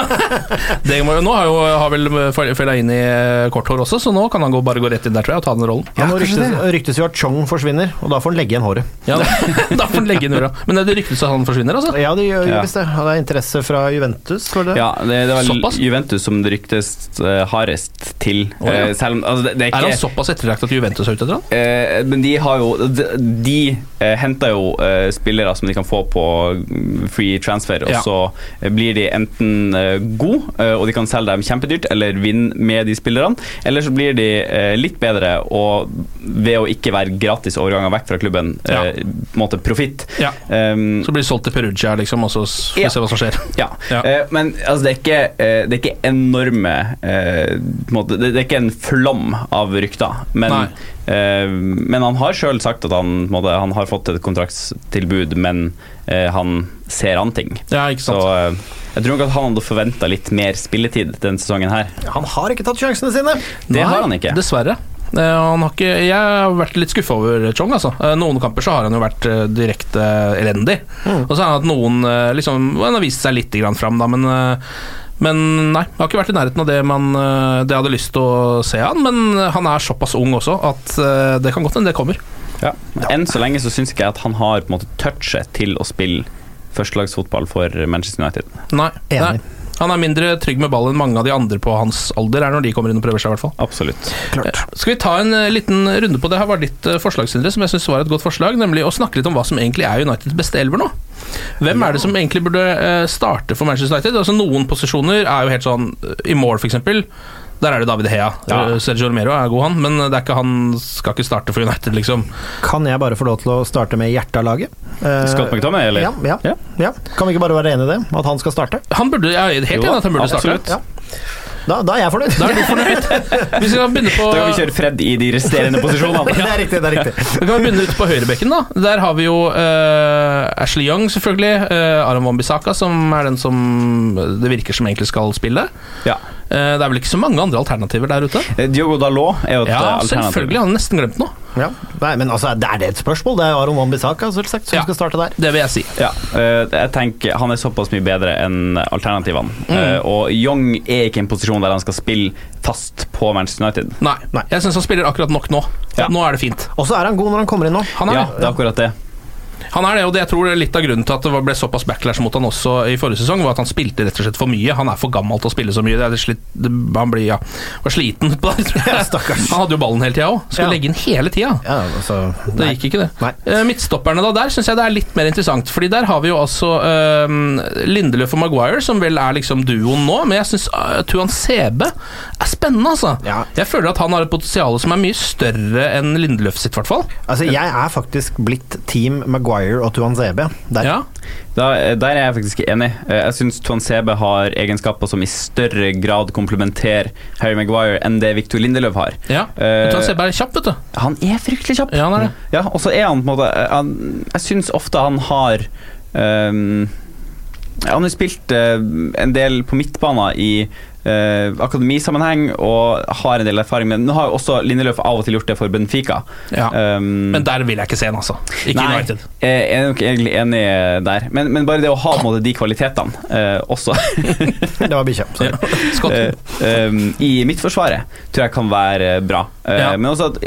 Det må, nå har jo har vel Fellaini eh, i korthår også, så nå kan han gå, bare gå rett inn der, tror jeg, og ta den rollen. Ja, nå ryktes, ryktes jo at Chong forsvinner, og da får han legge igjen håret. Ja, da får han legge inn håret. Men det ryktes at han forsvinner, altså? Ja, det gjør Ja. visst det. Og det er interesse fra Juventus, var det? Ja, det, det var Såpass? Juventus som det ryktes uh, hardest til. Oh, ja. Eh, selv om altså, det, det er Er han såpass etterlagt at Juventus er ute etter han? Uh, men de har jo De, de eh, henter jo eh, spillere som de kan få på mm, free transfer, og Ja. så eh, blir de enten uh, gode, eh, og de kan selge dem kjempedyrt, eller vinne med de spillerne, eller så blir de eh, litt bedre og ved å ikke være gratis overganger vekk fra klubben, Ja. eh, på en måte profitt. Ja. Um, Så blir det solgt til Perugia, liksom, og så får vi Ja. se hva som skjer. ja. Ja. Eh, men altså, det, er ikke, eh, det er ikke enorme eh, måte, det, det er ikke en flom av rykter. Men, Nei. Eh, men han har sjøl sagt at han, måtte, han har fått et kontraktstilbud, men eh, han ser an ting. Ja, ikke Så sant. eh, jeg tror nok at han hadde forventa litt mer spilletid denne sesongen her. Han har ikke tatt sjansene sine! Det Nei, har han ikke. Dessverre. Eh, han har ikke, jeg har vært litt skuffa over Chong. Altså. Noen kamper så har han jo vært direkte elendig. Mm. Og så har han hatt noen liksom, Han har vist seg litt grann fram, da, men, Men nei, jeg har ikke vært i nærheten av det, man, eh, det jeg hadde lyst til å se han. Men han er såpass ung også at eh, det kan godt hende det kommer. Ja. Enn så lenge så syns ikke jeg at han har på en måte touchet til å spille førstelagsfotball for Manchester United. Nei, Enig. nei. Han er mindre trygg med ball enn mange av de andre på hans alder er når de kommer inn og prøver seg. i hvert fall Absolutt. Klart. Skal vi ta en eh, liten runde på det? Her var ditt eh, forslag, Sindre, som jeg syns var et godt forslag. Nemlig å snakke litt om hva som egentlig er Uniteds beste elver nå. Hvem er det som egentlig burde eh, starte for Manchester United? Altså Noen posisjoner er jo helt sånn eh, I mål, f.eks. Der er det David Hea. Ja. Eh, Sergio Romero er god, han, men det er ikke han skal ikke starte for United, liksom. Kan jeg bare få lov til å starte med hjertet av laget? Eh, Scott McTominay, eller? Ja, ja, Ja. ja. Kan vi ikke bare være enige i det? At han skal starte? Han burde, Jeg er helt enig i at han burde absolutt. starte. Da, da er jeg fornøyd. Da er du fornøyd. Vi skal begynne på Da kan vi kjøre Fred i de resterende posisjonene. Det er riktig. det er riktig Vi kan begynne ute på høyrebekken. da Der har vi jo uh, Ashley Young, selvfølgelig. Uh, Aron Wambisaka, som er den som det virker som egentlig skal spille. Ja. Uh, det er vel ikke så mange andre alternativer der ute? Diogo Dalot er jo et Ja, alternativ. Ja, selvfølgelig. Han har nesten glemt noe. Ja. Nei, men altså, det er det et spørsmål? Det er Aron Wambisaka selvsagt som Ja. skal starte der. Det vil jeg si. Ja, Uh, jeg tenker Han er såpass mye bedre enn alternativene. Mm. Uh, og Young er ikke i en posisjon der han skal spille fast på Manchester United. Nei, Nei. jeg syns han spiller akkurat nok nå. Ja. Nå er det fint. Og så er han god når han kommer inn nå. Han er, Ja, det er akkurat det. Han er det, og det jeg tror det er litt av grunnen til at det ble såpass backlash mot han også i forrige sesong, var at han spilte rett og slett for mye. Han er for gammel til å spille så mye. Det er slitt, han blir, ja, var sliten på det, tror jeg. Stakkars. Han hadde jo ballen hele tida òg. Skulle Ja. legge inn hele tida. Ja, altså, Det gikk ikke, det. Nei. Eh, midtstopperne, da, der syns jeg det er litt mer interessant. Fordi der har vi jo altså uh, Lindeløf og Maguire, som vel er liksom duoen nå. Men jeg syns uh, Tuan Sebe er spennende, altså. Ja. Jeg føler at han har et potensial som er mye større enn Lindeløf sitt, i hvert fall. Altså, jeg er faktisk blitt team Maguire og Tuan Zebe. Der. Ja. Da, der er jeg faktisk enig. Eh, Jeg syns Tuan Sebe har egenskaper som i større grad komplementerer Harry Maguire enn det Victor Lindeløv har. ja. Eh, Tuan Sebe er kjapp, vet du. Han er fryktelig kjapp. Ja, han er det. Ja, og så er han på en måte han, Jeg syns ofte han har um, Han har spilt uh, en del på midtbanen i eh, akademisammenheng og har en del erfaring med Nå har jo også Lindeløf av og til gjort det for Benfica. Ja. Um, Men der vil jeg ikke se han, altså. Ikke Nei, United. jeg er nok egentlig enig der. Men, men bare det å ha måte de kvalitetene eh, også Det var bikkja. sorry. Scott. eh, um, i Midtforsvaret tror jeg kan være bra. Eh, Ja. Men også at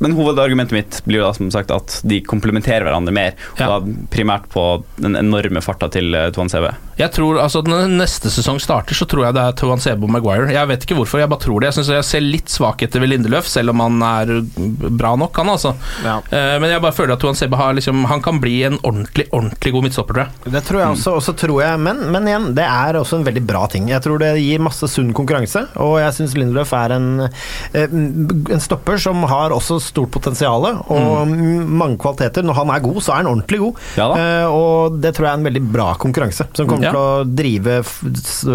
men hovedargumentet mitt blir jo da som sagt at de komplementerer hverandre mer. Ja. Og da primært på den enorme farta til Tuan CV. Jeg tror, altså Når neste sesong starter, så tror jeg det er Tuan Sebo Maguire. Jeg vet ikke hvorfor, jeg bare tror det. Jeg synes jeg ser litt svakheter ved Lindeløf, selv om han er bra nok, han altså. Ja. Eh, men jeg bare føler at Tuan Sebo har liksom, han kan bli en ordentlig ordentlig god midtstopper, tror jeg. Det tror jeg også, og så tror jeg men, men igjen, det er også en veldig bra ting. Jeg tror det gir masse sunn konkurranse, og jeg syns Lindeløf er en, eh, en stopper som har også stort potensial og mange kvaliteter. Når han er god, så er han ordentlig god, Ja da. Eh, og det tror jeg er en veldig bra konkurranse, som kommer Ja. å drive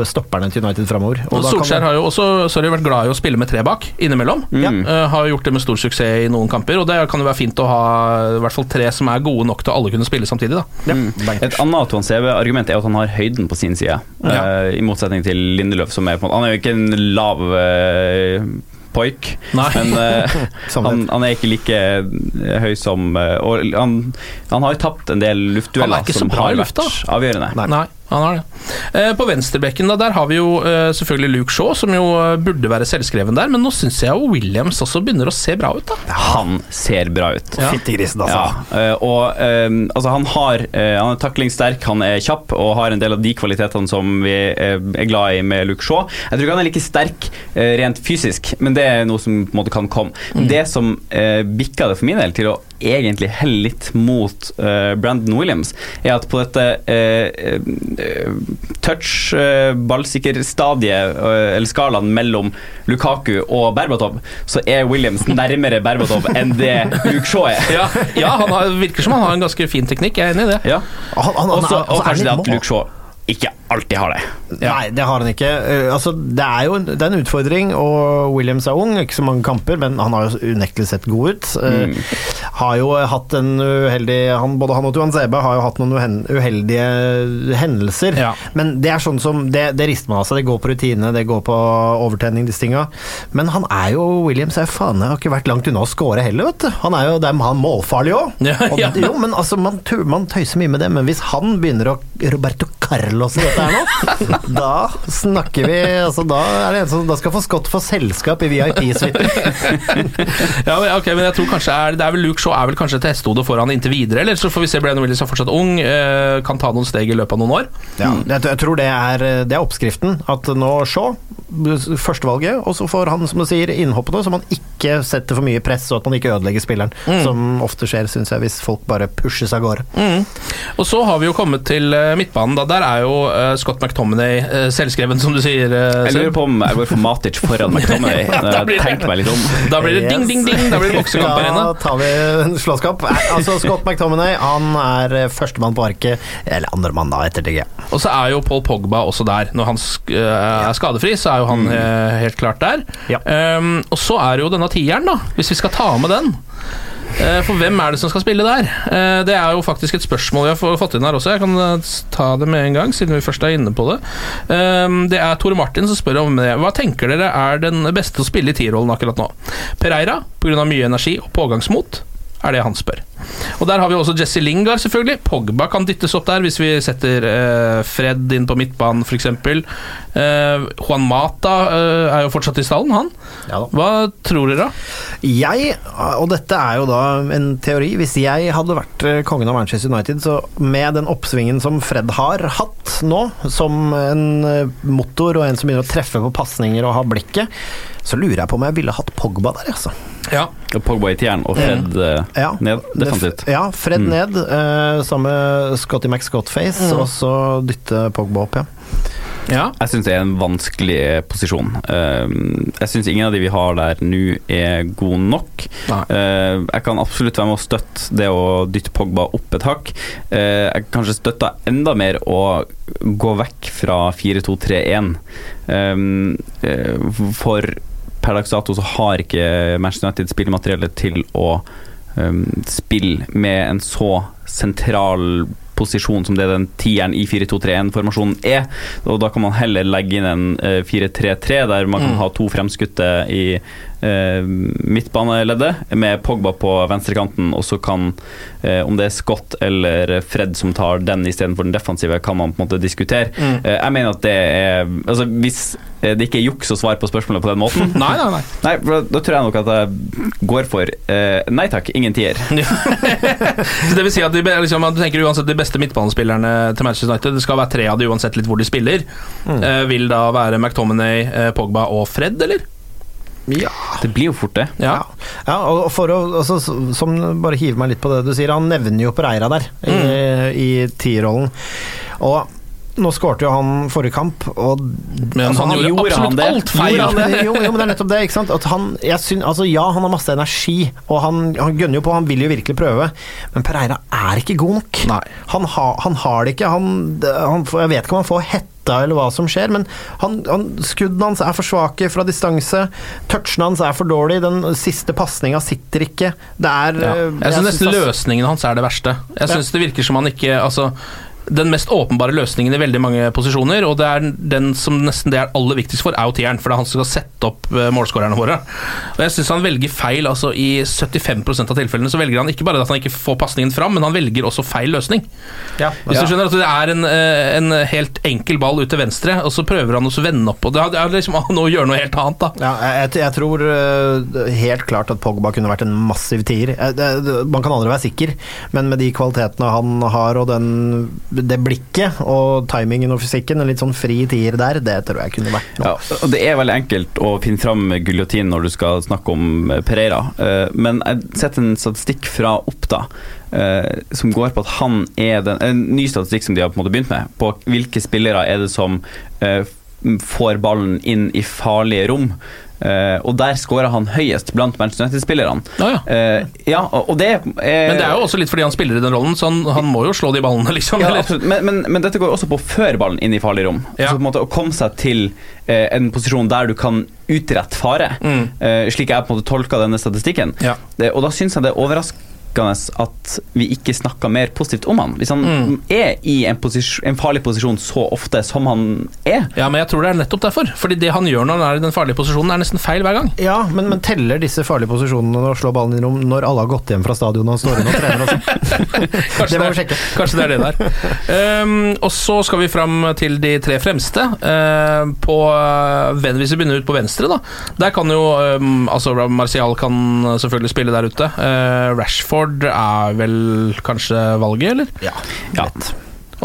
stopperne til United framover. Og Solskjær har jo også sorry, vært glad i å spille med tre bak innimellom. Mm. Uh, har gjort det med stor suksess i noen kamper, og det kan jo være fint å ha i hvert fall tre som er gode nok til å alle kunne spille samtidig. da ja, Et annet Tuan CV-argument er at han har høyden på sin side, Ja. eh, i motsetning til Lindeløf, som er på en måte Han er jo ikke en lav uh, poik, men uh, han, han er ikke like høy som uh, Og han, han har jo tapt en del Han er luftdueller som bra i har lufta. vært avgjørende. Nei. Nei, han har det. Eh, på venstrebekken da, der har vi jo eh, selvfølgelig Luke Shaw, som jo eh, burde være selvskreven der, men nå syns jeg jo Williams også begynner å se bra ut, da. Han ser bra ut. Ja. Fittegrisen, altså. Ja, eh, og eh, altså han har Han er taklingssterk, han er kjapp og har en del av de kvalitetene som vi er glad i med Luke Shaw. Jeg tror ikke han er like sterk rent fysisk, men det er noe som på en måte kan komme. Det som bikka det for min del til å egentlig heller litt mot uh, Brandon Williams, er at på dette eh, eh, touch, uh, ballsikker-stadiet, uh, eller skalaen mellom Lukaku og Berbatov, så er Williams nærmere Berbatov enn det Luke Shaw er. Ja, ja han har, virker som han har en ganske fin teknikk, jeg er enig i det. Ja. Han, han, han, Også, og kanskje det at Luke Shaw ikke alltid har det. Nei, det har han ikke. Eh, altså, det er jo en, det er en utfordring, og Williams er ung, ikke så mange kamper, men han har jo unektelig sett god ut. Mm. Uh, Har jo hatt en uheldig han, Både han og Tuan Zebe har jo hatt noen uheldige hendelser, Ja. men det er sånn som Det, det rister man av seg. Det går på rutine, det går på overtenning, disse tinga. Men han er jo Williams er faen jeg har ikke vært langt unna å score heller, vet du. Han er jo det er han målfarlig òg. Ja, ja. Jo, men altså, man, man tøyser mye med det, men hvis han begynner å Roberto Carlos i dette her nå, da snakker vi altså, Da er det en som da skal få Scott få selskap i VIP-suiten. ja, men, ok, men jeg tror kanskje er, det er vel Luke Shaw er vel kanskje et hestehode foran inntil videre, eller så får vi se Brennan Willis er fortsatt ung, eh, kan ta noen steg i løpet av noen år. Ja, jeg, jeg tror det er, det er oppskriften. At nå Shaw, førstevalget, og så får han, som du sier, innhoppene, så man ikke setter for mye press, og at man ikke ødelegger spilleren. Mm. Som ofte skjer, syns jeg, hvis folk bare pushes av gårde. Mm. Og så har vi jo kommet til eh, midtbanen. Da. Der er jo eh, Scott McTominay eh, selvskreven, som du sier. eh, Jeg lurer på om jeg går for Matic foran McTominay. Ja, Tenk meg litt om. Da blir det ding, ding, ding! Da blir det boksekamp her inne. Da tar vi en slåsskamp. Altså, Scott McTominay han er førstemann på arket, eller andremann da, etter DG. Og så er jo Paul Pogba også der. Når han er skadefri, så er jo han eh, helt klart der. Um, og så er det jo denne tieren, da, hvis vi skal ta med den. Eh, For hvem er det som skal spille der? Eh, Det er jo faktisk et spørsmål vi har fått inn her også. Jeg kan eh, ta det med en gang, siden vi først er inne på det. Um, Det er Tore Martin som spør om det. Hva tenker dere er den beste å spille i T-rollen akkurat nå? Pereira, pga. mye energi og pågangsmot, er det han spør. Og Der har vi også Jesse Lingard, selvfølgelig. Pogba kan dyttes opp der hvis vi setter Fred inn på midtbanen, f.eks. Eh, Juan Mata er jo fortsatt i stallen, han. Hva tror dere? da? Jeg, og dette er jo da en teori, hvis jeg hadde vært eh, kongen av Manchester United, så med den oppsvingen som Fred har hatt nå, som en eh, motor og en som begynner å treffe på pasninger og ha blikket, så lurer jeg på om jeg ville hatt Pogba der, altså. Ja. Pogba i tieren og Fred mm. Ja. ned, definitivt. Ja, Fred Mm. ned, eh, sammen med Scotty McScottface, Mm. og så dytte Pogba opp, ja. Jeg syns det er en vanskelig posisjon. Eh, jeg syns ingen av de vi har der nå er gode nok. Nei. jeg kan absolutt være med å støtte det å dytte Pogba opp et hakk. Eh, jeg kan kanskje støtte enda mer å gå vekk fra 4-2-3-1. Eh, eh, for per dags dato så har ikke Manchester United spillemateriellet til å um, spille med en så sentral posisjon som det den tieren i 4-2-3-1-formasjonen er. Og da kan man heller legge inn en eh, 4-3-3, der man kan Mm. ha to fremskutte i eh, midtbaneleddet, med Pogba på venstrekanten, og så kan, eh, om det er Scott eller Fred som tar den istedenfor den defensive, kan man på en måte diskutere. Mm. Eh, jeg mener at det er Altså, hvis eh, det ikke er juks å svare på spørsmålet på den måten Nei, nei, nei. Nei, da, tror jeg nok at jeg går for eh, nei takk, ingen tier. Så det vil si at de, liksom, du tenker uansett de beste midtbanespillerne til Manchester United, det skal være tre av de uansett litt hvor de spiller, Mm. eh, vil da være McTominay, eh, Pogba og Fred, eller? Ja. Det blir jo fort det. Ja. Ja, og for å altså, Som bare hive meg litt på det du sier, han nevner jo Pereira der i, Mm. i tierrollen. Og nå skårte jo han forrige kamp, og Men han gjorde absolutt alt feil. Han? Jo, jo, men det er nettopp det. ikke sant? At han, jeg syn, altså, ja, han har masse energi, og han, han gønner jo på, han vil jo virkelig prøve, men Pereira er ikke god nok. Han, ha, han har det ikke. Han, han, jeg vet ikke om han får hetta eller hva som skjer, men han, han, skuddene hans er for svake fra distanse. Touchene hans er for dårlig. Den siste pasninga sitter ikke. Det er Ja. eh, Jeg syns nesten løsningen hans er det verste. Jeg Ja. det virker som han ikke Altså den mest åpenbare løsningen i veldig mange posisjoner, og det er den som nesten det er aller viktigst for, er jo tieren, for det er han som skal sette opp uh, målskårerne våre. Og Jeg syns han velger feil. altså I 75% av tilfellene så velger han ikke bare at han ikke får pasningen fram, men han velger også feil løsning. Hvis du skjønner at Det er en, eh, en helt enkel ball ut til venstre, og så prøver han å vende opp. og Det er- liksom han å gjøre noe helt annet. da Ja, jeg, jeg tror eh, helt klart at Pogba kunne vært en massiv tier. Eh, Man kan aldri være sikker, men med de kvalitetene han har, og den, det blikket og timingen og fysikken, en litt sånn fri tier der, det tror jeg kunne vært noe. Ja, og Det er veldig enkelt å finne fram guljotin når du skal snakke om eh, Pereira, Eh, men jeg setter en statistikk fra Oppda eh, som går på at han er den En ny statistikk som de har på en måte begynt med, på hvilke spillere er det som får ballen inn i farlige rom. Eh, og der skårer han høyest blant Manchester United-spillerne. Ah, ja, og og det er Men det er jo også litt fordi han spiller i den rollen, så han, han må jo slå de ballene, liksom. Ja, eller? Men, men, men dette går også på før ballen inn i farlig rom. Så på en måte Å komme seg til eh, en posisjon der du kan utrette fare, Mm. eh, slik jeg på en måte tolka denne statistikken. Det, og da syns jeg det er overraskende overraskende at vi ikke snakka mer positivt om han. Hvis han Mm. er i en, posisjon, en farlig posisjon så ofte som han er. Ja, men jeg tror det er nettopp derfor. Fordi det han gjør når han er i den farlige posisjonen, er nesten feil hver gang. Ja, men, men teller disse farlige posisjonene når han slår ballen i rom når alle har gått hjem fra stadion og står inne og trener og Kanskje Det må vi sjekke. Kanskje det er det der. Um, og så skal vi fram til de tre fremste. Uh, på, uh, hvis vi begynner ut på venstre, da. Der kan jo um, altså Marcial kan selvfølgelig spille der ute. Uh, Rashford er vel kanskje valget, eller? Ja. Ja.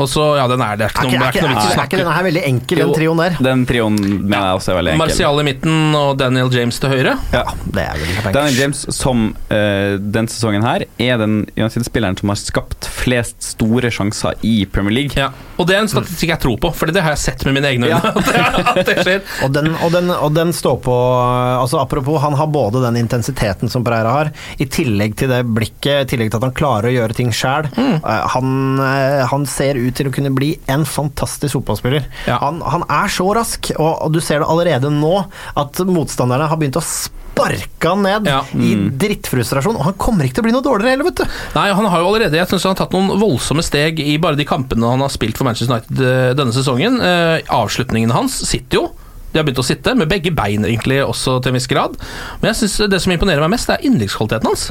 Og så, ja, den er det. Er ikke noe, det er ikke noe vits i å er ikke denne her veldig enkel, Jo. den trioen der? Den trioen mener jeg også er veldig enkel. Martial i midten og Daniel James til høyre. Ja. Det er veldig enkelt. Daniel James, som uh, den sesongen her, er den United-spilleren som har skapt flest store sjanser i Premier League. Ja. Og det er en statistikk jeg tror på, for det har jeg sett med mine egne øyne. Ja. det- at det skjer. Og den, og, den, og den står på altså Apropos, han har både den intensiteten som Pereira har, i tillegg til det blikket, i tillegg til at han klarer å gjøre ting sjæl. han, uh, han ser ut til å kunne bli en fantastisk fotballspiller. Ja. Han, han er så rask, og, og du ser det allerede nå, at motstanderne har begynt å sparke han ned Ja. i drittfrustrasjon. Og han kommer ikke til å bli noe dårligere heller, vet du. Nei, han har jo allerede Jeg syns han har tatt noen voldsomme steg i bare de kampene han har spilt for Manchester United eh, denne sesongen. Eh, avslutningene hans sitter jo. De har begynt å sitte, med begge bein egentlig også til en viss grad. Men jeg synes det som imponerer meg mest, det er innleggskvaliteten hans.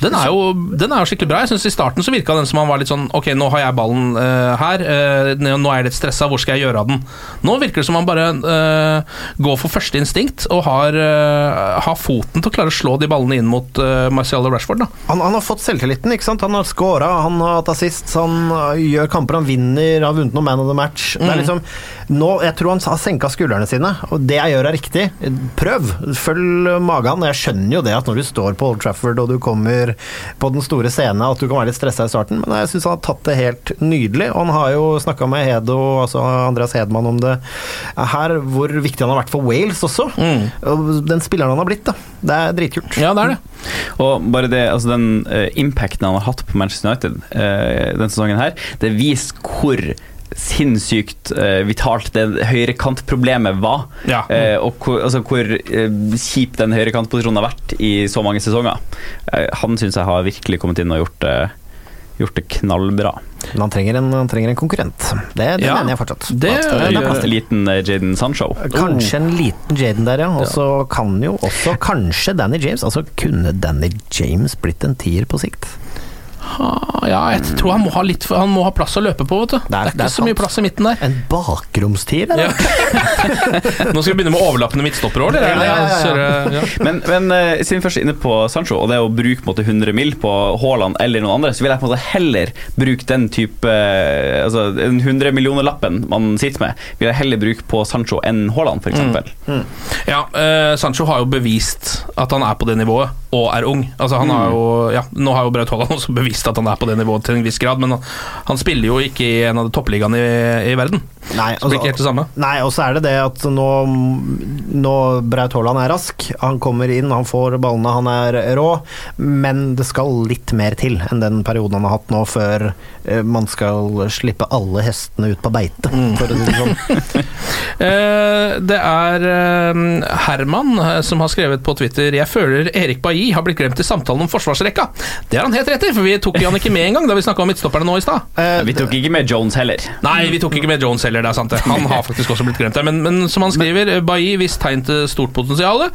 Den er jo, den er jo skikkelig bra. Jeg synes I starten så virka den som han var litt sånn Ok, nå har jeg ballen uh, her. Uh, nå er jeg litt stressa, hvor skal jeg gjøre av den? Nå virker det som han bare uh, går for første instinkt og har, har foten til å klare å slå de ballene inn mot Marcial og Rashford. Han, han har fått selvtilliten, ikke sant? Han har scora, han har hatt assist, han gjør kamper, han vinner, har vunnet noen man of the match. Det er liksom, nå, jeg tror han har senka skuldrene sine, og det jeg gjør er riktig. Prøv, følg magen. Jeg skjønner jo det at når du står på Old Trafford og du kommer på den store scenen, at du kan være litt stressa i starten, men jeg syns han har tatt det helt nydelig. Og han har jo snakka med Hedo, altså Andreas Hedman, om det her, hvor viktig han har vært for Wales også. Og Den spilleren han har blitt, da. Det er dritkult. Ja, det er det. Og bare det, altså den eh, impacten han har hatt på Manchester United uh, denne sesongen her, det viser hvor sinnssykt uh, vitalt det høyrekantproblemet var. Ja. Uh, og hvor, altså, hvor uh, kjip den høyrekantposisjonen har vært i så mange sesonger. Han syns jeg har virkelig kommet inn og gjort det, gjort det knallbra. Men han trenger en, han trenger en konkurrent. Det, det Ja, mener jeg fortsatt. det det, det er En plass til. liten Jaden Sancho. Kanskje en liten Jaden der, ja. Og så kan jo også kanskje Danny James Altså, kunne Danny James blitt en tier på sikt? Ah, Ja, jeg tror han må ha litt Han må ha plass å løpe på, vet du. Det er, det ikke er så mye plass i midten der. En bakromstier, eller? Ja. Nå skal vi begynne med overlappende midtstopper òg, eller? Ja, ja, ja, ja. Ja. Men, men eh, siden først er inne på Sancho, og det å bruke på måte, 100 mil på Haaland eller noen andre, så vil jeg på en måte heller bruke den type eh, Altså den 100 millioner-lappen man sitter med, vil jeg heller bruke på Sancho enn Haaland, f.eks. Mm. Ja, uh, Sancho har jo bevist at han er på det nivået, og er ung. Altså han har jo, ja, Nå har jo Braut Haaland også bevist at han er på det nivået til en viss grad, men han, han spiller jo ikke i en av toppligaene i, i verden. Nei, Så det blir ikke helt det samme. Nei, og så er det det at nå, nå Braut Haaland er rask, han kommer inn, han får ballene, han er rå, men det skal litt mer til enn den perioden han har hatt nå, før eh, man skal slippe alle hestene ut på beite, for å si det sånn. Eh, det er eh, Herman som har skrevet på Twitter Jeg føler Erik Bailly har blitt glemt i samtalen om forsvarsrekka. Det har han helt rett i, for vi tok han ikke med engang da vi snakka om midtstopperne nå i stad. Eh, Vi tok ikke med Jones heller. Nei, vi tok ikke med Jones heller, det er sant. Han har faktisk også blitt glemt der. Men, men som han skriver, Bailly visst tegn til stort potensial.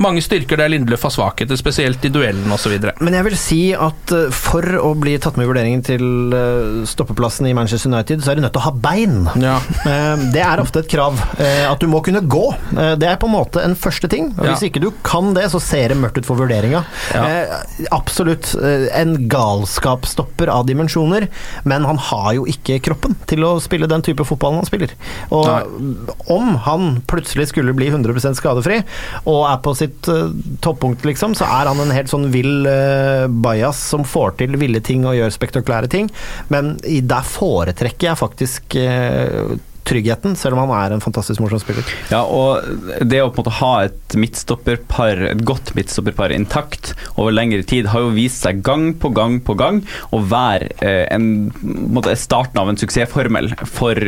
Mange styrker der Lindløf har svakheter, spesielt i duellen osv. Men jeg vil si at eh, for å bli tatt med i vurderingen til eh, stoppeplassen i Manchester United, så er du nødt til å ha bein. Ja. Eh, Det er ofte et krav. eh, At du må kunne gå. Eh, Det er på en måte en første ting. Og Hvis ikke du kan det, så ser det mørkt ut for vurderinga. Ja. Eh, Absolutt eh, en galskapsstopper av dimensjoner, men han har jo ikke kroppen til å spille den type fotball han spiller. Og om han plutselig skulle bli 100% skadefri, og er på sitt uh, toppunkt, liksom, så er han en helt sånn vill uh, bajas som får til ville ting og gjør spektakulære ting. Men i, der foretrekker jeg faktisk eh, tryggheten, selv om han er en fantastisk morsom spiller. Ja, og det å på en måte ha et midtstopperpar, et godt midtstopperpar intakt over lengre tid, har jo vist seg gang på gang på gang å være eh, en, måte, starten av en suksessformel for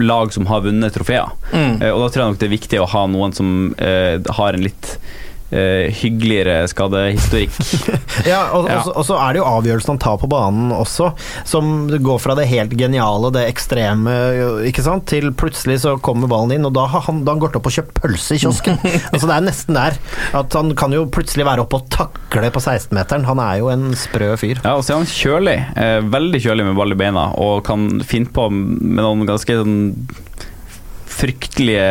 lag som har vunnet trofeer. Mm. Eh, og da tror jeg nok det er viktig å ha noen som eh, har en litt eh, hyggeligere skadehistorikk. Ja, og, Ja. og så- og så er det jo avgjørelsen han tar på banen også, som går fra det helt geniale, det ekstreme, ikke sant, til plutselig så kommer ballen inn, og da har han, da han gått opp og kjøpt pølse i kiosken. altså Det er nesten der. At han kan jo plutselig være oppe og takle på 16-meteren. Han er jo en sprø fyr. Ja, og så er han kjølig. Eh, veldig kjølig med ball i beina, og kan finne på med noen ganske sånn fryktelige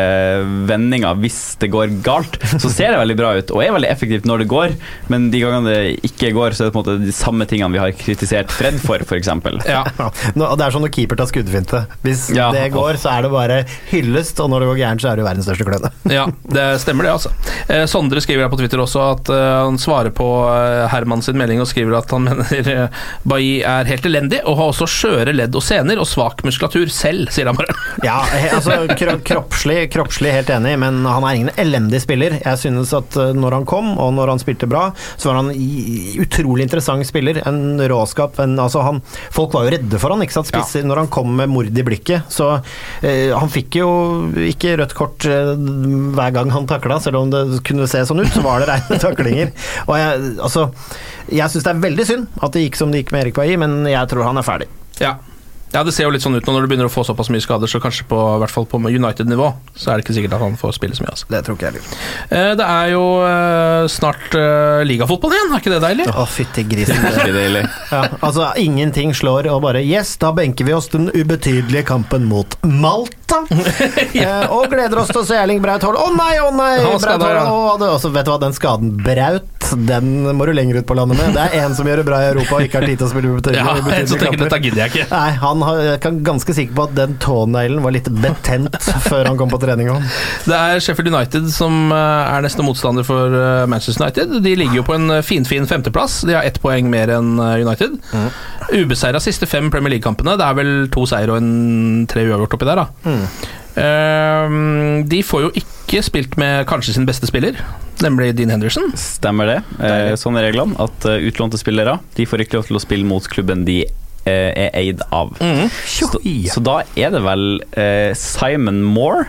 vendinger hvis det går galt. Så ser det veldig bra ut, og er veldig effektivt når det går, men de gangene det ikke går, så er det på en måte de samme tingene vi har kritisert Fred for, f.eks. Ja. Ja, nå- det er sånn når keeper tar skuddfinte. Hvis Ja. det går, så er det bare hyllest, og når det går gærent, så er det verdens største kløne. Ja, det stemmer det, altså. Eh, Sondre skriver her på Twitter også at eh, han svarer på eh, Herman sin melding og skriver at han mener eh, Bailly er helt elendig og har også skjøre ledd og sener og svak muskulatur selv, sier han bare. Ja, altså kroppslig, kroppslig helt enig, men han er ingen elendig spiller. Jeg synes at eh, når han kom, og når han spilte bra, så var han utrolig interessant spiller. En råskap. En, altså han, folk var jo redde for han, ikke sant? Spisser, når han kom med mord i blikket. Så eh, han fikk jo ikke rødt kort eh, hver gang han takla, selv om det kunne se sånn ut, så var det reine taklinger. Og jeg, altså, jeg syns det er veldig synd at det gikk som det gikk med Erik Bailly, men jeg tror han er ferdig. Ja. Ja, det ser jo litt sånn ut nå når du begynner å få såpass mye skader, så kanskje på, i hvert fall på United-nivå, så er det ikke sikkert at han får spille så mye. Altså. Det tror ikke jeg heller. Eh, Det er jo eh, snart eh, ligafotball igjen, er ikke det deilig? Å, fytti grisen. Veldig deilig. Ja, altså ingenting slår og bare Yes, da benker vi oss den ubetydelige kampen mot Malta. eh, og gleder oss til å se Erling Braut Haaland. Å nei, å nei! Braut. Haaland. Å, altså, vet du hva, den skaden Braut, den må du lenger ut på landet med. Det er en som gjør det bra i Europa og ikke har tid til å spille ubetydelige Ja, dette kamper. gidder jeg ikke. Nei, han har, jeg er ganske sikker på at den tåneglen var litt betent før han kom på trening. også. Det er Sheffield United som eh, er neste motstander for eh, Manchester United. De ligger jo på en finfin fin femteplass. De har ett poeng mer enn eh, United. Mm. Ubeseira siste fem Premier League-kampene. Det er vel to seier og en tre uavgjort oppi der, da. Mm. Uh, de får jo ikke spilt med kanskje sin beste spiller, nemlig Dean Henderson. Stemmer det. Eh, sånn er reglene. At eh, utlånte spillere De får ikke lov til å spille mot klubben de eh, er eid av. Mm. Så, så da er det vel eh, Simon Moore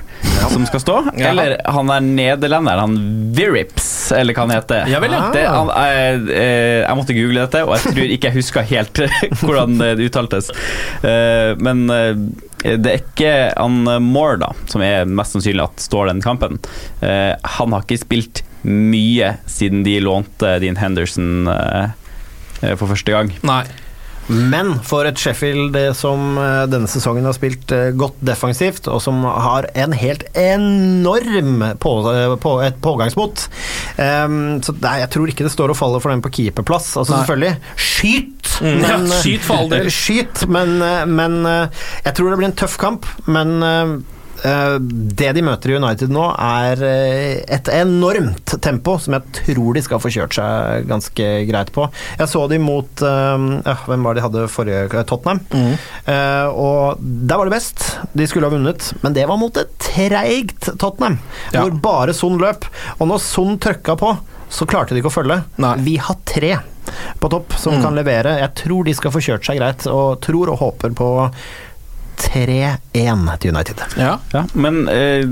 som skal stå? Ja. Eller han er nederlender, han Virips, eller hva han heter. Ja vel, ja. Det, han, jeg, eh, jeg måtte google dette, og jeg tror ikke jeg husker helt hvordan det uttaltes. Eh, men eh, det er ikke han Moore, da, som er mest sannsynlig at står den kampen. Eh, han har ikke spilt mye siden de lånte Dean Henderson eh, eh, for første gang. Nei. Men for et Sheffield eh, som eh, denne sesongen har spilt eh, godt defensivt, og som har en helt enorm på, på, et pågangsmot um, Så er, jeg tror ikke det står og faller for den på keeperplass. Altså Nei. selvfølgelig, skyt! Mm, ja, eh, skyt for all del. Skyt, men, men jeg tror det blir en tøff kamp. Men det de møter i United nå, er eh, et enormt tempo som jeg tror de skal få kjørt seg ganske greit på. Jeg så de mot øh, Hvem var det de hadde forrige Tottenham. Eh, og der var det best. De skulle ha vunnet, men det var mot et treigt Tottenham, Ja. hvor bare Son løp. Og når Son trøkka på, så klarte de ikke å følge. Nei. Vi har tre på topp som kan levere. Jeg tror de skal få kjørt seg greit, og tror og håper på 3-1 til United. Ja. Ja, men eh,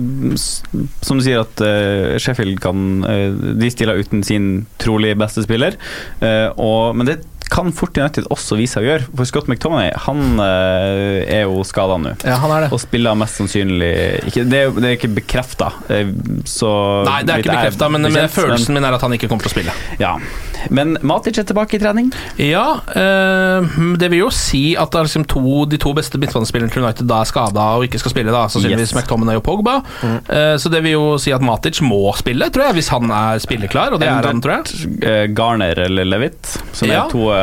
som du sier at eh, Sheffield kan eh, De stiller uten sin trolig beste spiller, eh, og, men det kan fort United også vise seg å gjøre. For Scott McTominay han eh, er jo skada nå. ja, han er det. Og spiller mest sannsynlig ikke, det, er, det er ikke bekrefta, Nei, det er ikke bekrefta, men, men følelsen min er at han ikke kommer til å spille. Ja. Men Matic er tilbake i trening. Ja, eh, det vil jo si at det er liksom to, de to beste midtbanespillerne til United da er skada og ikke skal spille, da sannsynligvis Yes. McTominay og Pogba. Eh, så det vil jo si at Matic må spille, tror jeg, hvis han er spilleklar, og det er han, tror jeg. Eh, Garner eller Levitt, som Ja. er to eh,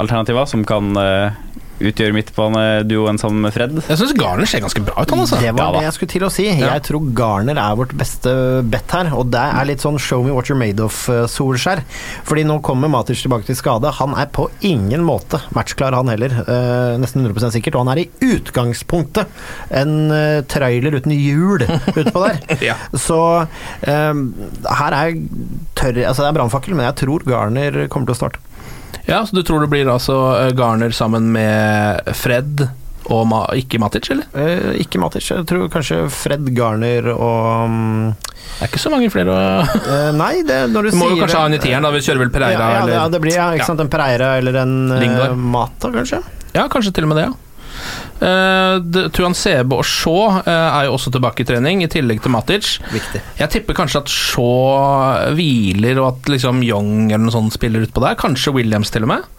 alternativer som kan eh, utgjøre midtbaneduoen sammen med Fred. Jeg syns Garner ser ganske bra ut, han altså. Det var Ja det jeg skulle til å si. Ja. Jeg tror Garner er vårt beste bet her, og det er litt sånn show me what you're made of, uh, Solskjær. Fordi nå kommer Matic tilbake til skade. Han er på ingen måte matchklar, han heller. Eh, nesten 100 sikkert. Og han er i utgangspunktet en eh, trailer uten hjul utpå der. Ja. Så eh, her er tørr Altså, det er brannfakkel, men jeg tror Garner kommer til å starte. Ja, så du tror det blir altså eh, Garner sammen med Fred Og Ma ikke Matic, eller? Eh, ikke Matic. Jeg tror kanskje Fred Garner og um, Det er ikke så mange flere å eh, Nei, det, når du, Du må jo sier kanskje ha en i tieren, da. Vi kjører vel Pereira, ja, ja, eller ja, det blir ja, ikke sant, en Pereira eller en eh, Lingard. Mata, kanskje. Ja, kanskje til og med det, ja. Uh, Tuan Sebe og Shaw uh, er jo også tilbake i trening, i tillegg til Matic. Viktig. Jeg tipper kanskje at Shaw hviler, og at liksom Young eller noe sånt spiller utpå der. Kanskje Williams til og med.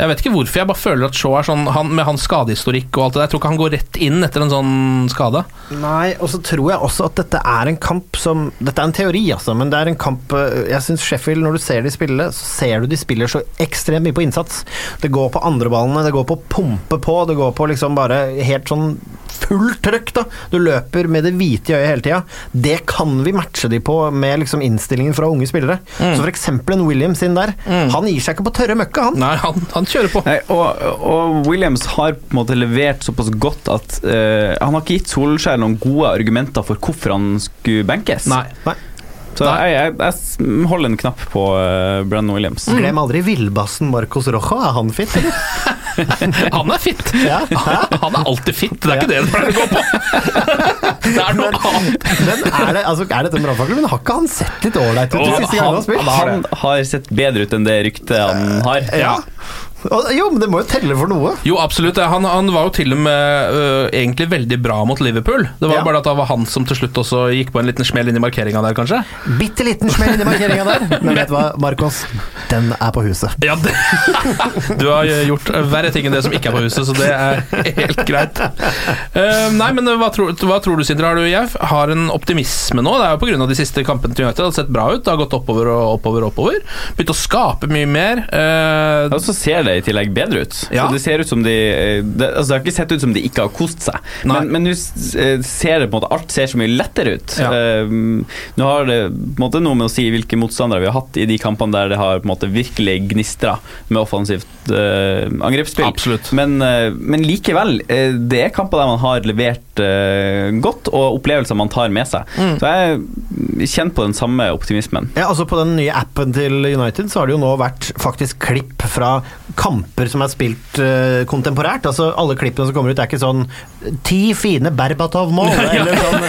Jeg vet ikke hvorfor, jeg bare føler at Shaw er sånn han, Med hans skadehistorikk og alt det der, jeg tror ikke han går rett inn etter en sånn skade. Nei, og så tror jeg også at dette er en kamp som Dette er en teori, altså, men det er en kamp eh, Jeg syns Sheffield, når du ser de spille, så ser du de spiller så ekstremt mye på innsats. Det går på andreballene, det går på å pumpe på, det går på liksom bare helt sånn fullt trøkk, da. Du løper med det hvite i øyet hele tida. Det kan vi matche de på med liksom innstillingen fra unge spillere. Mm. Så for eksempel en Williams inn der. Han gir seg ikke på tørre møkka, han. Nei, han, han kjører på. Nei, og, og Williams har på en måte levert såpass godt at uh, han har ikke gitt Solskjær noen gode argumenter for hvorfor han skulle benkes. Nei. Nei. Så jeg, jeg, jeg holder en knapp på uh, Brennan Williams. Glem aldri villbassen Marcos Rojo. Er han fit, eller? Han er fit! Ja. Han er alltid fit, det er ikke det det pleier å gå på. Det er noe annet. Men er, det, altså, er dette en brannfakkel? Men har ikke han sett litt ålreit ut de siste gangene han har spilt? han har sett bedre ut enn det ryktet han har. Ja. Jo, men det må jo telle for noe. Jo, absolutt. Han, han var jo til og med uh, egentlig veldig bra mot Liverpool. Det var Ja. bare at det var han som til slutt også gikk på en liten smell inn i markeringa der, kanskje. Bitte liten smell inn i markeringa der. Men vet du hva, Marcos? Den er på huset. Ja, det, Du har gjort verre ting enn det som ikke er på huset, så det er helt greit. Uh, nei, men hva tror, hva tror du, Sindre? Har du jeg har en optimisme nå? Det er jo pga. de siste kampene til United. Det har sett bra ut. Det har gått oppover og oppover og oppover. Begynt å skape mye mer. Uh, ja, så ser det i tillegg bedre ut. Ja. Så det ser ut som de eh, det, altså det har ikke sett ut som de ikke har kost seg. Nei. Men, nå eh, ser det på en måte alt ser så mye lettere ut. Ja. Uh, nå har det på en måte noe med å si hvilke motstandere vi har hatt i de kampene der det har på en måte virkelig gnistra med offensivt uh, angrepsspill. Men, uh, men likevel, det er kamper der man har levert godt, og opplevelser man tar med seg. Mm. Så jeg kjenner på den samme optimismen. Ja, altså På den nye appen til United så har det jo nå vært faktisk klipp fra kamper som er spilt uh, kontemporært. Altså Alle klippene som kommer ut, er ikke sånn Ti fine Berbatov-mål, eller sånn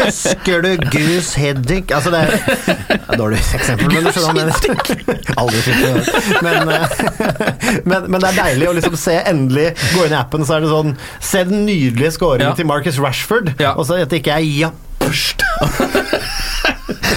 Husker du Goose Heading Altså det er er Dårlig eksempel, men du skjønner jeg. Aldri det. Men, eh, men, men det er deilig å liksom se endelig gå inn i appen, så er det sånn Se den nydelige scoringen Ja. til Marcus Rashford, Ja. og så at det ikke er japperst.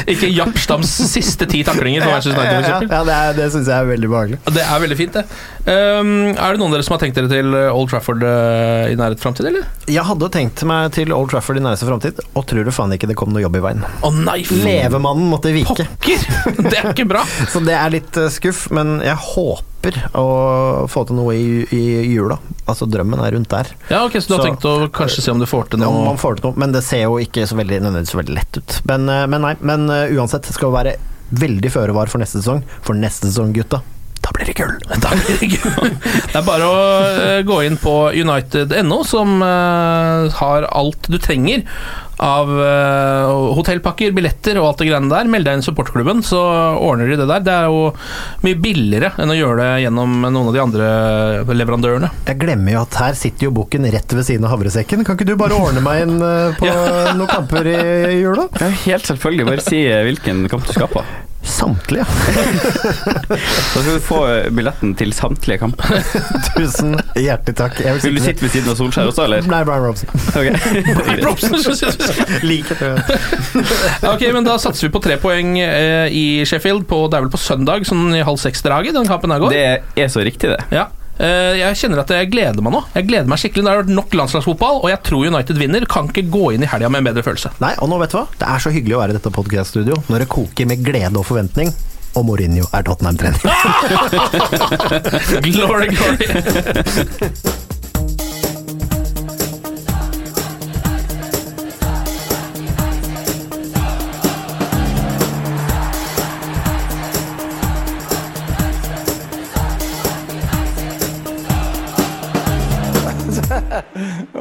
ikke Jappstams siste ti taklinger for Manchester United, Ja, f.eks. ja, det, er- det syns jeg er veldig behagelig. Det er veldig fint, det. Um, er det noen av dere som har tenkt dere til Old Trafford uh, i nærhet framtid, eller? Jeg hadde tenkt meg til Old Trafford i nærmeste framtid, og tror du faen ikke det kom noe jobb i veien. Å nei, Levemannen måtte vike. pokker! Det er ikke bra. Så det er litt eh, skuff, men jeg håper å få til noe i, i jula. Altså drømmen er rundt der. Ja, ok, Så du har Så- tenkt å kanskje se om du får til noe? Om man får til noe, men det ser jo ikke så veldig, så veldig lett ut. Men, eh, men nei, men eh, uansett skal vi være veldig føre var for neste sesong. For neste sesong, gutta, da blir det gull! Da blir det gull. Det er bare å eh, gå inn på united.no, som har alt du trenger av uh, hotellpakker, billetter og alt det greiene der. Meld deg inn i supportklubben, så ordner de det der. Det er jo mye billigere enn å gjøre det gjennom noen av de andre leverandørene. Jeg glemmer jo at her sitter jo bukken rett ved siden av havresekken. Kan ikke du bare ordne meg inn eh, på noen kamper i jula? Ja, helt selvfølgelig. Bare si eh, hvilken kamp du skal på. Samtlige. da skal du få eh, billetten til samtlige kamper. Tusen hjertelig takk. Jeg Vil du sitte ved siden av Solskjær også, eller? Nei, Brian Robson. Ok. Robson. Like. Ok, men Da satser vi på tre poeng eh, i Sheffield. På, det er vel på søndag, sånn i halv seks-draget den kampen her går? Det er så riktig, det. Ja. Eh, Jeg kjenner at jeg gleder meg nå. Jeg gleder meg skikkelig Det har vært nok landslagsfotball, og jeg tror United vinner. Kan ikke gå inn i helga med en bedre følelse. Nei, og nå vet du hva? Det er så hyggelig å være i dette podcast-studio når det koker med glede og forventning. Og Mourinho er Tottenham-trener. Glory, glory.